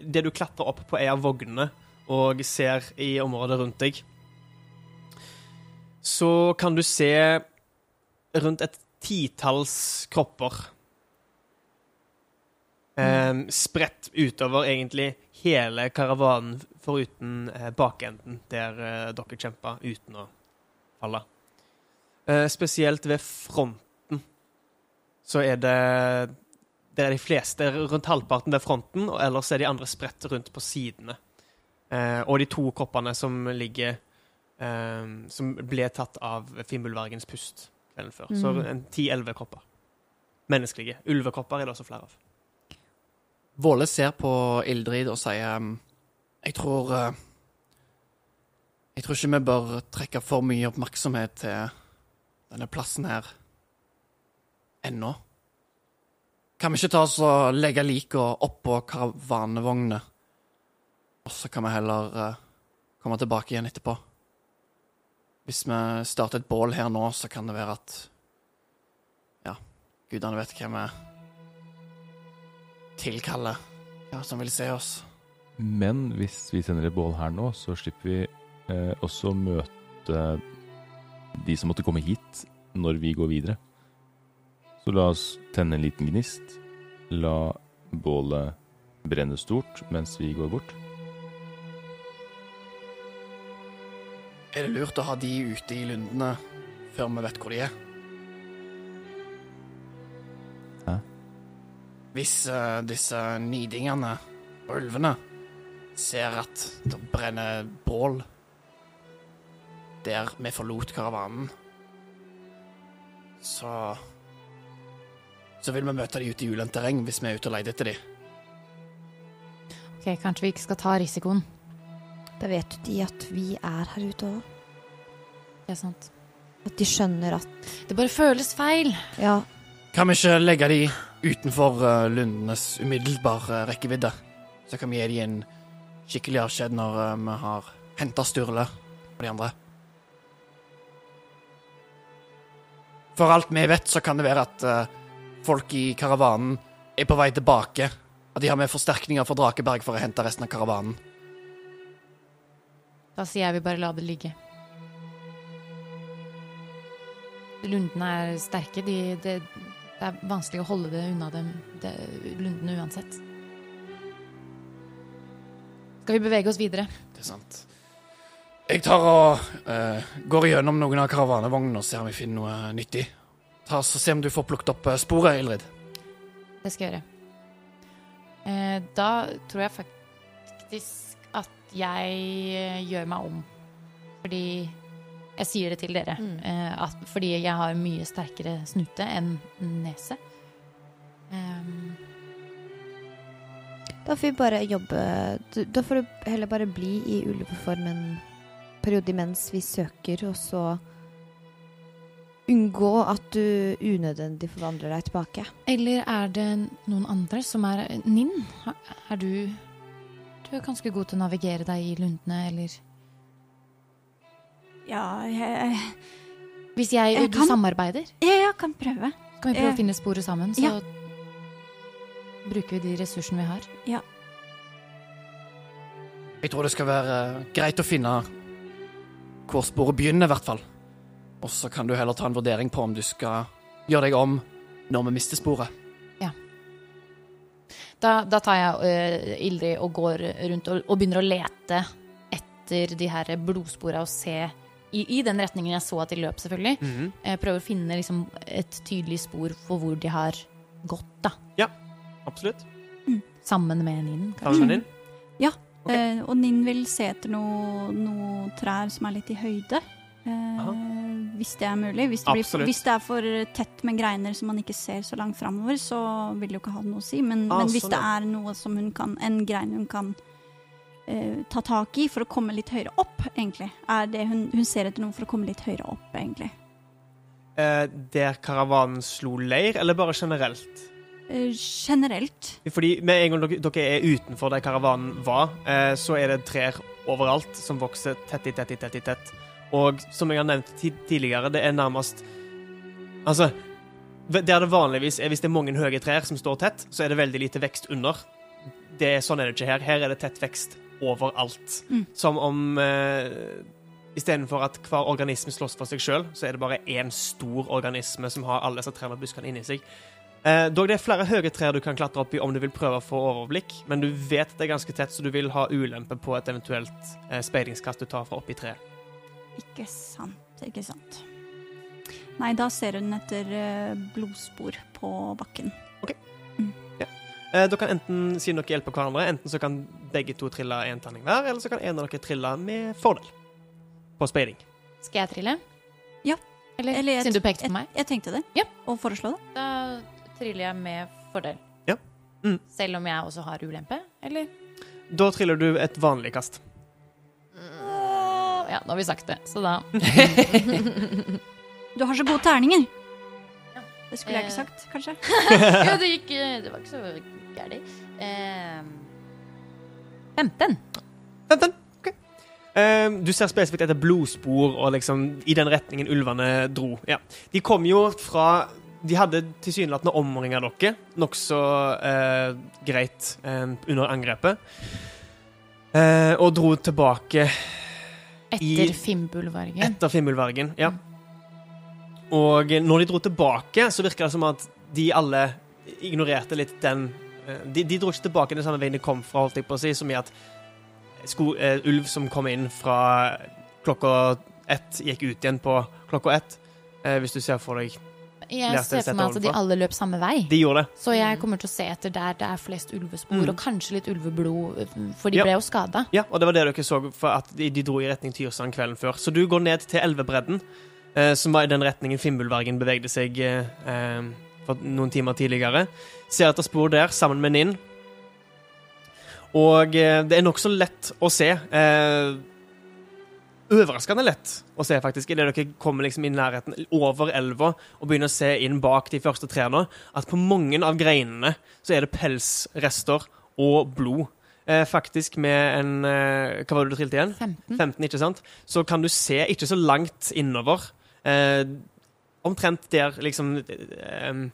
det du klatrer opp på, er av vognene og ser i området rundt deg. Så kan du se rundt et titalls kropper. Um, spredt utover egentlig hele karavanen, foruten eh, bakenden, der eh, dere kjempa uten å falle. Eh, spesielt ved fronten så er det Der er de fleste rundt halvparten ved fronten, og ellers er de andre spredt rundt på sidene. Eh, og de to kroppene som ligger Som ble tatt av Fimbulvergens pust kvelden før. Så Mm. en ti-elleve kropper. Menneskelige. Ulvekropper er det også flere av. Våle ser på Ildrid og sier um, Jeg tror uh, Jeg tror ikke vi bør trekke for mye oppmerksomhet til denne plassen her ennå. Kan vi ikke ta oss og legge liket oppå karavanevognene? Og så kan vi heller uh, komme tilbake igjen etterpå. Hvis vi starter et bål her nå, så kan det være at Ja, gudene vet hvem vi tilkaller hva som vil se oss. Men hvis vi tenner et bål her nå, så slipper vi eh, også møte de som måtte komme hit når vi går videre. Så la oss tenne en liten gnist. La bålet brenne stort mens vi går bort. Er det lurt å ha de ute i lundene før vi vet hvor de er? Hvis uh, disse nidingene og ulvene ser at det brenner bål der vi forlot karavanen, så Så vil vi møte dem ute i ulendt terreng hvis vi er ute og leter etter dem. Ok, Kanskje vi ikke skal ta risikoen. Da vet de at vi er her ute òg. Det er sant. At de skjønner at Det bare føles feil. Ja, Kan vi ikke legge de utenfor uh, lundenes umiddelbare rekkevidde? Så kan vi gi dem en skikkelig avskjed når uh, vi har henta Sturle og de andre. For alt vi vet, så kan det være at uh, folk i karavanen er på vei tilbake. At de har med forsterkninger fra Drakeberg for å hente resten av karavanen. Da sier jeg vi bare la det ligge. Lundene er sterke. De, det, det er vanskelig å holde det unna dem, det, lundene uansett. Skal vi bevege oss videre? Det er sant. Jeg tar og eh, går igjennom noen av karavanevognene og ser om vi finner noe nyttig. Ta og Se om du får plukket opp eh, sporet, Ildrid. Det skal jeg gjøre. Eh, da tror jeg faktisk at jeg eh, gjør meg om. Fordi jeg sier det til dere. Mm. Eh, at, fordi jeg har mye sterkere snute enn nese. Um. Da får vi bare jobbe Da får du heller bare bli i ulveform en periode imens vi søker, og så unngå at du unødvendig forvandler deg tilbake. eller er det noen andre som er Ninn, er du Du er ganske god til å navigere deg i lundene, eller Ja, jeg, Hvis jeg, Jeg du kan. samarbeider, Ja, jeg kan prøve. kan vi prøve Eh, å finne sporet sammen, så ja. bruker vi de ressursene vi har. Jeg tror det skal være greit å finne hvor sporet begynner, i hvert fall. Og så kan du heller ta en vurdering på om du skal gjøre deg om når vi mister sporet. Da, da tar jeg uh, Ildrid og går rundt og, og begynner å lete etter de her blodspora og se i, i den retningen jeg så at de løp, selvfølgelig. Mhm. Jeg prøver å finne liksom, et tydelig spor for hvor de har gått, da. Ja, Absolutt. Sammen med Ninn, kanskje. Sammen Ja. Okay. Eh, og Ninn vil se etter noe, noe trær som er litt i høyde. Eh, hvis det er mulig. Hvis det, blir, hvis det er for tett med greiner som man ikke ser så langt framover, så vil det jo ikke ha noe å si. Men, Ah, men hvis sånn, det er noe som hun kan, en grein hun kan eh, ta tak i for å komme litt høyere opp, egentlig. Er det hun, hun ser etter noen for å komme litt høyere opp, egentlig. Eh, der karavanen slo leir, eller bare generelt? Eh, generelt. Fordi med en gang dere, dere er utenfor der karavanen var, eh, så er det trær overalt som vokser tett i tett i tett i tett. Og som jeg har nevnt tidligere, det er nærmest Altså, der det vanligvis er hvis det er mange høye trær som står tett, så er det veldig lite vekst under. Det sånn er det ikke her. Her er det tett vekst overalt. Mm. Som om eh, Istedenfor at hver organisme slåss for seg sjøl, så er det bare én stor organisme som har alle disse trærne og buskene inni seg. Eh, dog det er flere høye trær du kan klatre opp i om du vil prøve å få overblikk, men du vet det er ganske tett, så du vil ha ulempe på et eventuelt eh, speidingskast du tar fra oppi treet. Ikke sant, ikke sant. Nei, da ser hun etter eh, blodspor på bakken. Eh, dere kan enten, siden dere hjelper hverandre, enten så kan begge to trille én terning hver, eller så kan en av dere trille med fordel på speiding. Skal jeg trille? Ja. Eller, Eller siden du pekte på meg? Jeg tenkte det. Ja. Og foreslå det. Da triller jeg med fordel. Ja. Mm. Selv om jeg også har ulempe, eller? Da triller du et vanlig kast. Ja, nå har vi sagt det, så da [LAUGHS] Du har så gode terninger. Ja. Det skulle jeg ikke Eh. sagt, kanskje. [LAUGHS] Ja, det gikk eh, Det var ikke så gærent. Eh, 15. 15. ok. Eh, du ser spesifikt etter blodspor og liksom i den retningen ulvene dro. Ja. De kom jo fra De hadde tilsynelatende omringa dere nokså eh, greit eh, under angrepet. Eh, og dro tilbake Etter Fimbulvargen. etter Fimbulvargen, Ja. Og når de dro tilbake, så virka det som at de alle ignorerte litt den De, de dro ikke tilbake den samme veien de kom fra, holdt jeg på å si, som i at sko, uh, ulv som kom inn fra klokka ett, gikk ut igjen på klokka ett. uh, hvis du ser for deg Jeg ser for meg at de alle løp samme vei. De gjorde det. Så jeg kommer til å se etter der det er flest ulvespor, Mm. og kanskje litt ulveblod, for de Ja. ble jo skada. Ja, og det var det dere så, for at de, de dro i retning Tyrsand kvelden før. Så du går ned til elvebredden, eh, som var i den retningen Fimbulvergen bevegde seg eh, eh, for noen timer tidligere. Ser etter spor der, sammen med Ninn. Og eh, det er nokså lett å se. Eh, overraskende lett å se, faktisk, idet dere kommer liksom i nærheten over elva og begynner å se inn bak de første trærne, at på mange av greinene så er det pelsrester og blod. Eh, faktisk med en eh, Hva var det du trilte igjen? 15. 15, ikke sant? Så kan du se ikke så langt innover. Eh, omtrent der liksom um,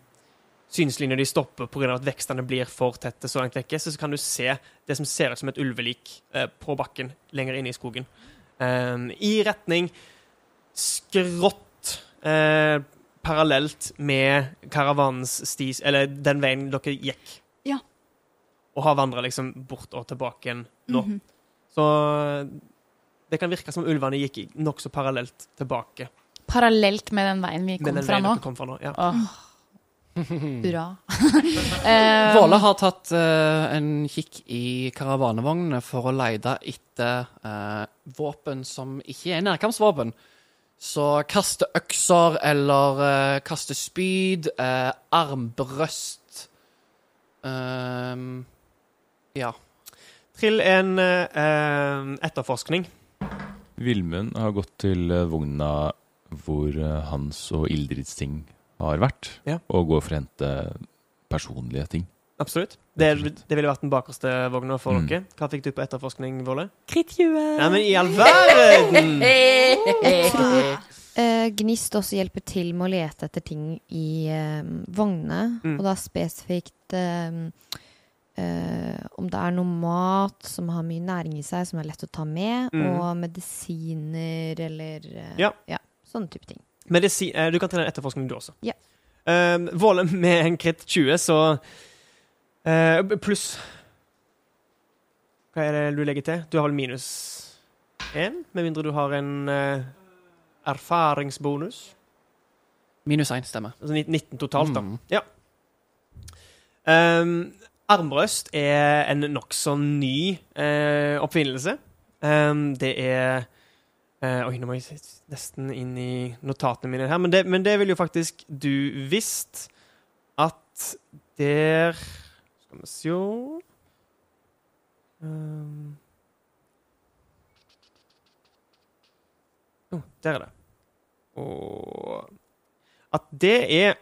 synslinja de stopper pga. at vekstene blir for tette så langt vekke, så kan du se det som ser ut som et ulvelik uh, på bakken lenger inne i skogen. Um, I retning skrått uh, parallelt med karavanens stis Eller den veien dere gikk. Ja. Og har vandra liksom bort og tilbake nå. -hmm. Så det kan virke som ulvene gikk nokså parallelt tilbake. Parallelt med den veien vi kom den fra veien nå. kom fra nå. Ja. [LAUGHS] Hurra. [LAUGHS] Eh, Våle har tatt uh, en kikk i karavanevognene for å lete etter uh, våpen som ikke er nærkampsvåpen. Så kaste økser eller uh, kaste spyd, uh, armbrøst Ehm, Ja. Trill en uh, etterforskning. Vilmund har gått til vogna hvor eh, Hans og Ildrids ting har vært, Ja. og går for å hente personlige ting. Absolutt. Det, det ville vært den bakerste vogna for Mm. dere. Hva fikk du på etterforskning, Våle? Kritt 20. Nei, men i all verden! [LAUGHS] Jeg tror uh, Gnist også hjelper til med å lete etter ting i uh, vognene. Mm. Og da spesifikt uh, Uh, om det er noe mat som har mye næring i seg, som er lett å ta med, Mm. og medisiner eller Ja, Ja. Sånne type ting. Medisi eh, du kan trene etterforskning, du også. Ja. Eh, Våle med en kritt 20, så uh, Pluss Hva er det du legger til? Du har vel minus 1, med mindre du har en uh, erfaringsbonus. Minus én stemmer. Altså 19 totalt, da. Mm. Um, armbrøst er en nokså ny uh, oppfinnelse. Um, det er Eh, oi, nå må jeg nesten inn i notatene mine her. Men det, men det vil jo faktisk du visst at der Skal vi se um. oh, der er det. Og at det er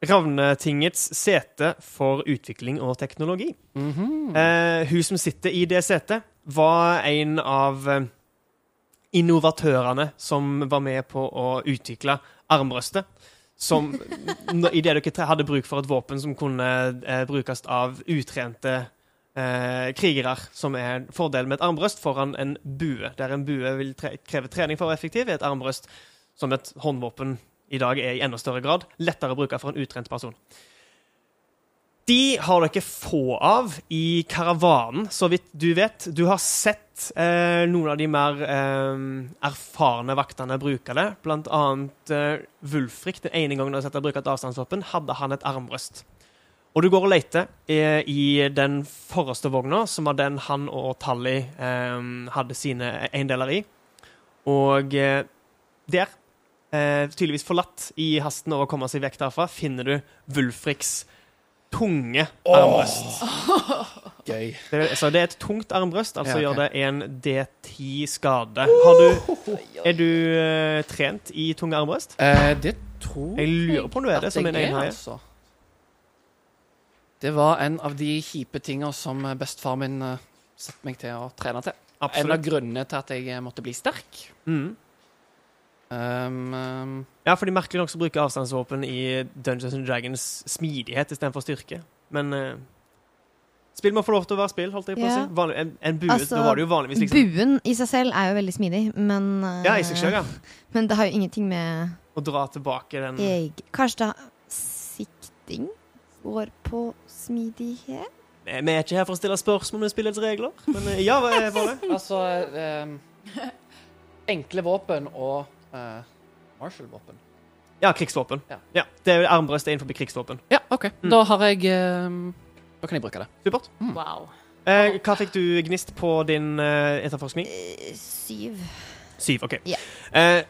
Ravnetingets sete for utvikling og teknologi. Mhm. Eh, hun som sitter i det setet, var en av eh, innovatørene som var med på å utvikle armbrøstet. Som idet dere hadde bruk for et våpen som kunne eh, brukes av utrente eh, krigere, som er fordelen med et armbrøst foran en bue. Der en bue vil tre kreve trening for å være effektiv, er et armbrøst som et håndvåpen i dag er i enda større grad. Lettere å bruke for en utrent person. De har dere få av i karavanen, så vidt du vet. Du har sett eh, noen av de mer eh, erfarne vaktene bruke det. Blant annet eh, Wulfrik. Den ene gangen du har sett ham bruke et avstandsvåpen, hadde han et armbrøst. Og du går og leter eh, i den forreste vogna, som var den han og Tally eh, hadde sine eiendeler i. Og eh, der, eh, tydeligvis forlatt i hasten over å komme seg vekk derfra, finner du Wulfriks tunge armbrøst. [LAUGHS] Gøy. Det, så det er et tungt armbrøst, altså Ja, okay. gjør det en D10 skade. Har du, er du uh, trent i tunge armbrøst? Eh, det tror Jeg lurer på om du er det, som en enhaie. altså. Det var en av de kjipe tinga som eh, bestefar min uh, satte meg til å trene til. En av grunnene til at jeg måtte bli sterk. Mm. Um, um, Ja, for de merkelig nok så bruker avstandsvåpen i Dungeons and Dragons smidighet istedenfor styrke. Men uh, spill må få lov til å være spill, holdt jeg på å si. Vanlig, en, en bue, Altså, da var det jo vanligvis liksom Buen i seg selv er jo veldig smidig, men uh, Ja, i seg selv, ja. Men det har jo ingenting med Å dra tilbake den jeg, Kanskje da sikting går på smidighet? Vi er ikke her for å stille spørsmål med spillets regler, men eh, ja, hva er det? [LAUGHS] altså um, [LAUGHS] Enkle våpen og uh, Marshall-våpen. Ja, krigsvåpen. Ja. Ja, det er armbrøst er innenfor krigsvåpen. Ja, OK. Mm. Da har jeg um, Da kan jeg bruke det. Supert. Wow. Eh, hva fikk du gnist på din uh, etterforskning? Eh, Syv. Syv, OK. Yeah. Eh,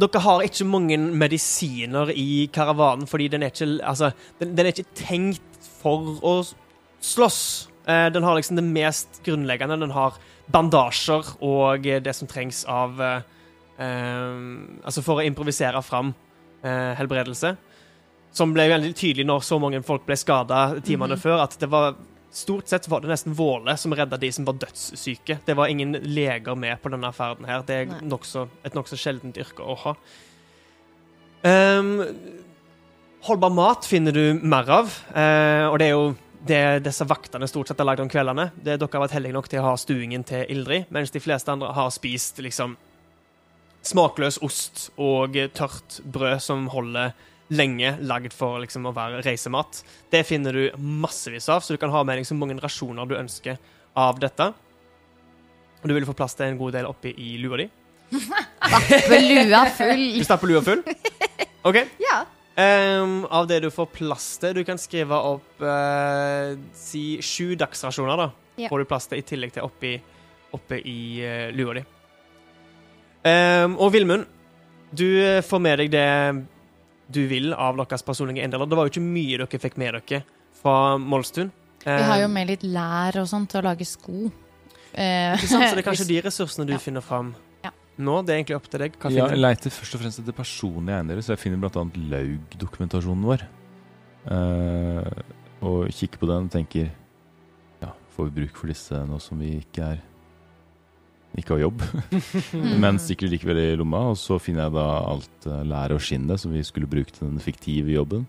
dere har ikke mange medisiner i karavanen, fordi den er ikke, altså, den, den er ikke tenkt for å slåss. Eh, den har liksom det mest grunnleggende. Den har bandasjer og eh, det som trengs av eh, eh, Altså for å improvisere fram eh, helbredelse. Som ble veldig tydelig når så mange folk ble skada timene Mhm. før, at det var Stort sett var det nesten Våle som redda de som var dødssyke. Det var ingen leger med på denne ferden her. Det er nok så, et nokså sjeldent yrke å ha. Um, holdbar mat finner du mer av, uh, og det er jo det disse vaktene stort sett har lagd om kveldene. Det, dere har vært heldige nok til å ha stuingen til Ildrid, mens de fleste andre har spist liksom smakløs ost og tørt brød som holder lenge, lagd for liksom å være reisemat. Det finner du massevis av, så du kan ha med deg så mange rasjoner du ønsker av dette. Og du vil få plass til en god del oppi i lua di. [LAUGHS] Med lua full. Du stapper lua full? [LAUGHS] OK. Ja. Um, av det du får plass til Du kan skrive opp uh, si sju dagsrasjoner, da. Ja. Får du plass til i tillegg til oppi, oppe i uh, lua di. Ehm, og Vilmund, du eh, får med deg det du vil av deres personlige eiendeler. Det var jo ikke mye dere fikk med dere fra Molstun. Vi har jo Ehm, med litt lær og sånt til å lage sko. Uh, ikke sant? Så det er [LAUGHS] kanskje de ressursene du Ja. finner fram Ja. nå. Det er egentlig opp til deg. Hva Ja, jeg leter først og fremst etter personlige eiendeler, så jeg finner bl.a. Laug-dokumentasjonen vår. Uh, og kikker på den og tenker Ja, får vi bruk for disse nå som vi ikke er ikke har jobb? [LAUGHS] Men stikker likevel i lomma, og så finner jeg da alt uh, læret og skinnet som vi skulle bruke til den fiktive jobben.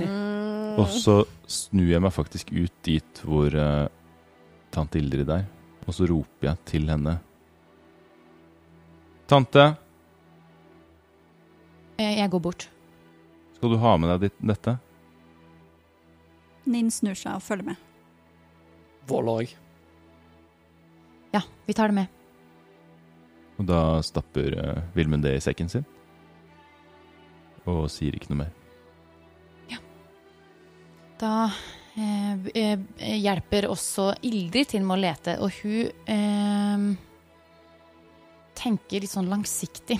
Mm. Og så snur jeg meg faktisk ut dit hvor uh, tante Ildrid er, og så roper jeg til henne. Tante, eh, jeg går bort. skal du ha med deg ditt, dette? Ninn snur seg og følger med. Vål òg. Ja, vi tar det med. Og da stapper uh, Vilmund det i sekken sin. Og sier ikke noe mer. Ja. Da eh, eh, hjelper også Ildrid til med å lete, og hun eh, tenker litt sånn langsiktig.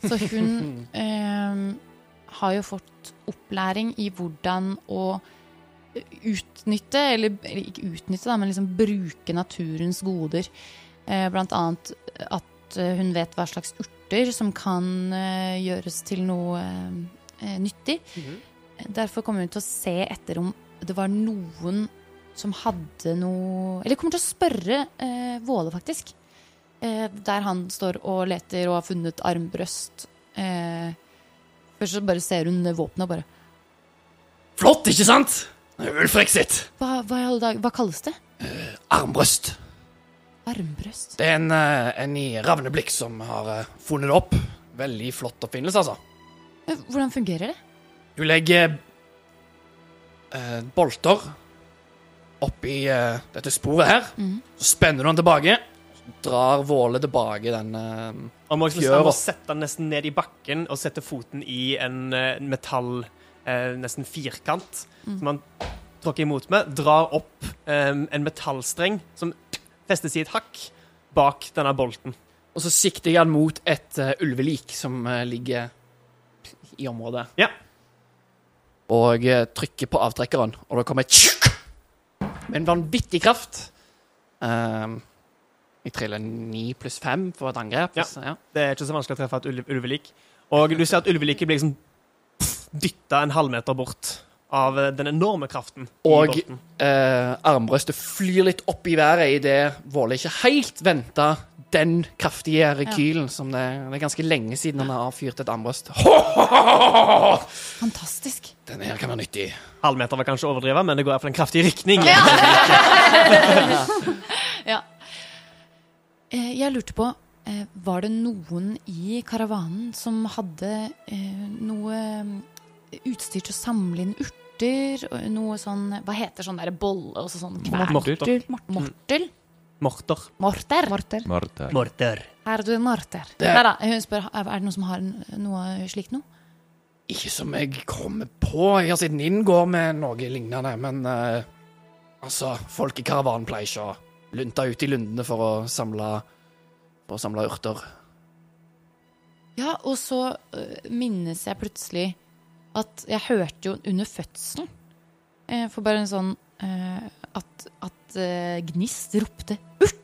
Så hun [LAUGHS] eh, har jo fått opplæring i hvordan å utnytte, eller, eller ikke utnytte, da, men liksom bruke naturens goder. Eh, blant annet at eh, hun vet hva slags urter som kan eh, gjøres til noe eh, nyttig. Derfor kommer hun til å se etter om det var noen som hadde noe Eller kommer til å spørre eh, Våle, faktisk. Eh, der han står og leter og har funnet armbrøst. Eh, først så bare ser hun våpenet og bare Flott, ikke sant? Sitt. hva, hva, hva kalles det? Armbrøst. Armbrøst? Det er en, eh, en i Ravneblikk som har eh, funnet det opp. Veldig flott oppfinnelse, altså. Eh, Hvordan fungerer det? Du legger eh, bolter oppi eh, dette sporet her. Mm. Så spenner du den tilbake. Så drar Våle tilbake den eh, Han må, må sette den nesten ned i bakken og sette foten i en eh, metall eh, Nesten firkant som han tråkker imot med. Drar opp eh, en metallstreng som festes i et hakk bak denne bolten. Og så sikter jeg den mot et uh, ulvelik som uh, ligger i området. Ja. Og uh, trykker på avtrekkeren, og det kommer et tjukk med en vanvittig kraft. Um, jeg triller ni pluss fem for et angrep. Ja. så ja. Det er ikke så vanskelig å treffe et ulvelik. Og du ser at ulveliket blir liksom dytta en halvmeter bort av eh, den enorme kraften Og-. Eh, armbrøstet flyr litt opp i været idet Våle ikke helt venta den kraftige rekylen som det, det er ganske lenge siden han har avfyrt et armbrøst. [LAUGHS] Fantastisk. Denne her kan være nyttig. Halvmeter var kanskje å overdrive, men det går iallfall en kraftig rykning. Ja. [LAUGHS] ja. Jeg lurte på, eh, var det noen i karavanen som hadde eh, noe eh, utstyr til å samle inn urter? og Noe sånn Hva heter sånn der bolle og sånn kvern? Mortel. Mortel? Morter. Morter? Morter. Morter. Morter. Er du en morter? Nei da, hun spør er det noen som har noe slikt noe. Ikke som jeg kommer på. Jeg har sett Ninn gå med noe lignende, men uh, altså, folk i karavanen pleier ikke å lunte ut i lundene for å samle, for å samle urter. Ja, og så uh, minnes jeg plutselig at jeg hørte jo under fødselen eh, For bare en sånn eh, At, at eh, Gnist ropte 'urter!'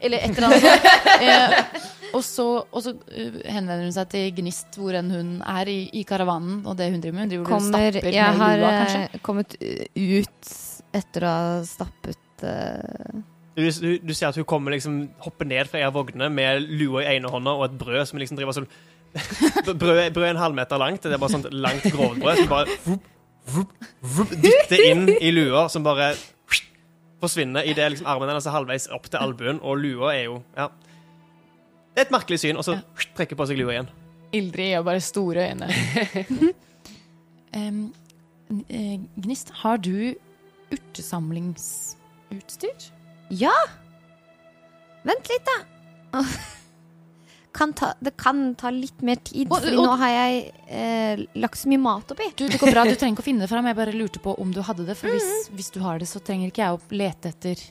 eller et eller annet. [LAUGHS] Eh, og så, og så uh, henvender hun seg til Gnist hvor enn hun er i, i karavanen, og det hun driver med. Hun driver og Kommer, stapper jeg med har lua, kanskje. eh, kommet ut etter å ha stappet uh... Du, du, du ser at hun kommer liksom hopper ned fra en av vognene med lua i ene hånda og et brød som liksom driver sånn Brødet brød er en halvmeter langt. Det er bare sånt langt grovbrød som bare vup, vup, vup, dytter inn i lua, som bare forsvinner idet liksom armen hennes er halvveis opp til albuen, og lua er jo Ja. Det er et merkelig syn, og så trekker på seg lua igjen. Ildrid gjør bare store øyne. [LAUGHS] Eh, Gnist, har du urtesamlingsutstyr? Ja! Vent litt, da. [LAUGHS] Kan ta, det kan ta litt mer tid, for nå har jeg eh, lagt så mye mat oppi. Du, det går bra, du trenger ikke å finne det fram. Jeg bare lurte på om du hadde det. For hvis, hvis du har det, så trenger ikke jeg å lete etter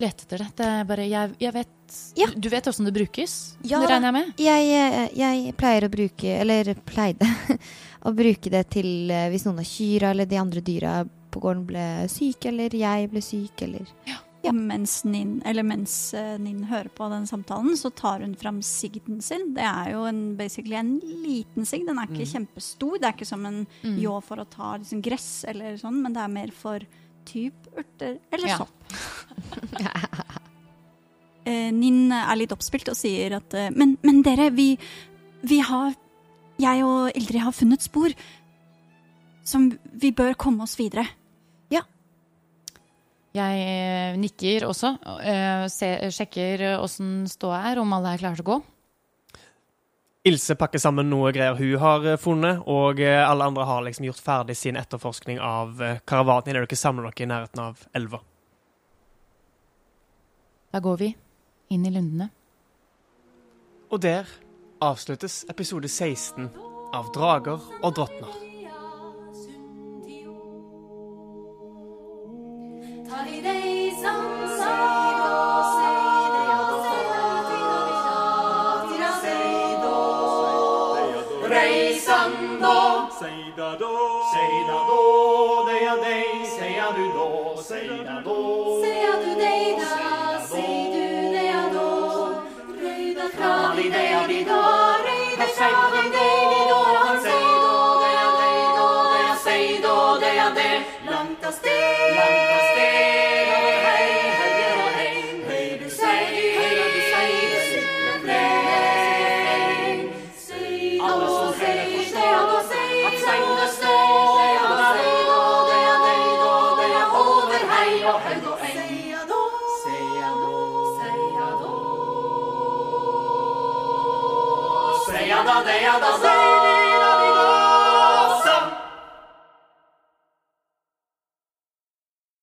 Lete etter det. det er bare, jeg, jeg vet Ja. Du vet åssen det brukes? Ja det regner jeg med? Jeg, eh, jeg pleier å bruke Eller pleide [LAUGHS] å bruke det til eh, hvis noen av kyra eller de andre dyra på gården ble syke, eller jeg ble syk, eller Og mens Ninn, mens Nin, hører på den samtalen, så tar hun fram sigden sin. Det er jo en, basically en liten sigd. Den er ikke kjempestor. Det er ikke som en Mm. ljå for å ta liksom, gress eller sånn, men det er mer for typ urter eller Ja. sopp. Nin [LAUGHS] Ninn er litt oppspilt og sier at eh, men, men dere, vi, vi har Jeg og Ildrid har funnet spor som vi bør komme oss videre. Jeg eh, nikker også. eh, se, sjekker åssen ståa er, om alle er klare til å gå. Ilse pakker sammen noe greier hun har eh, funnet, og alle andre har liksom gjort ferdig sin etterforskning av karavanen idet dere samler dere i nærheten av elva. Da går vi inn i lundene. Og der avsluttes episode 16 av Drager og drottner.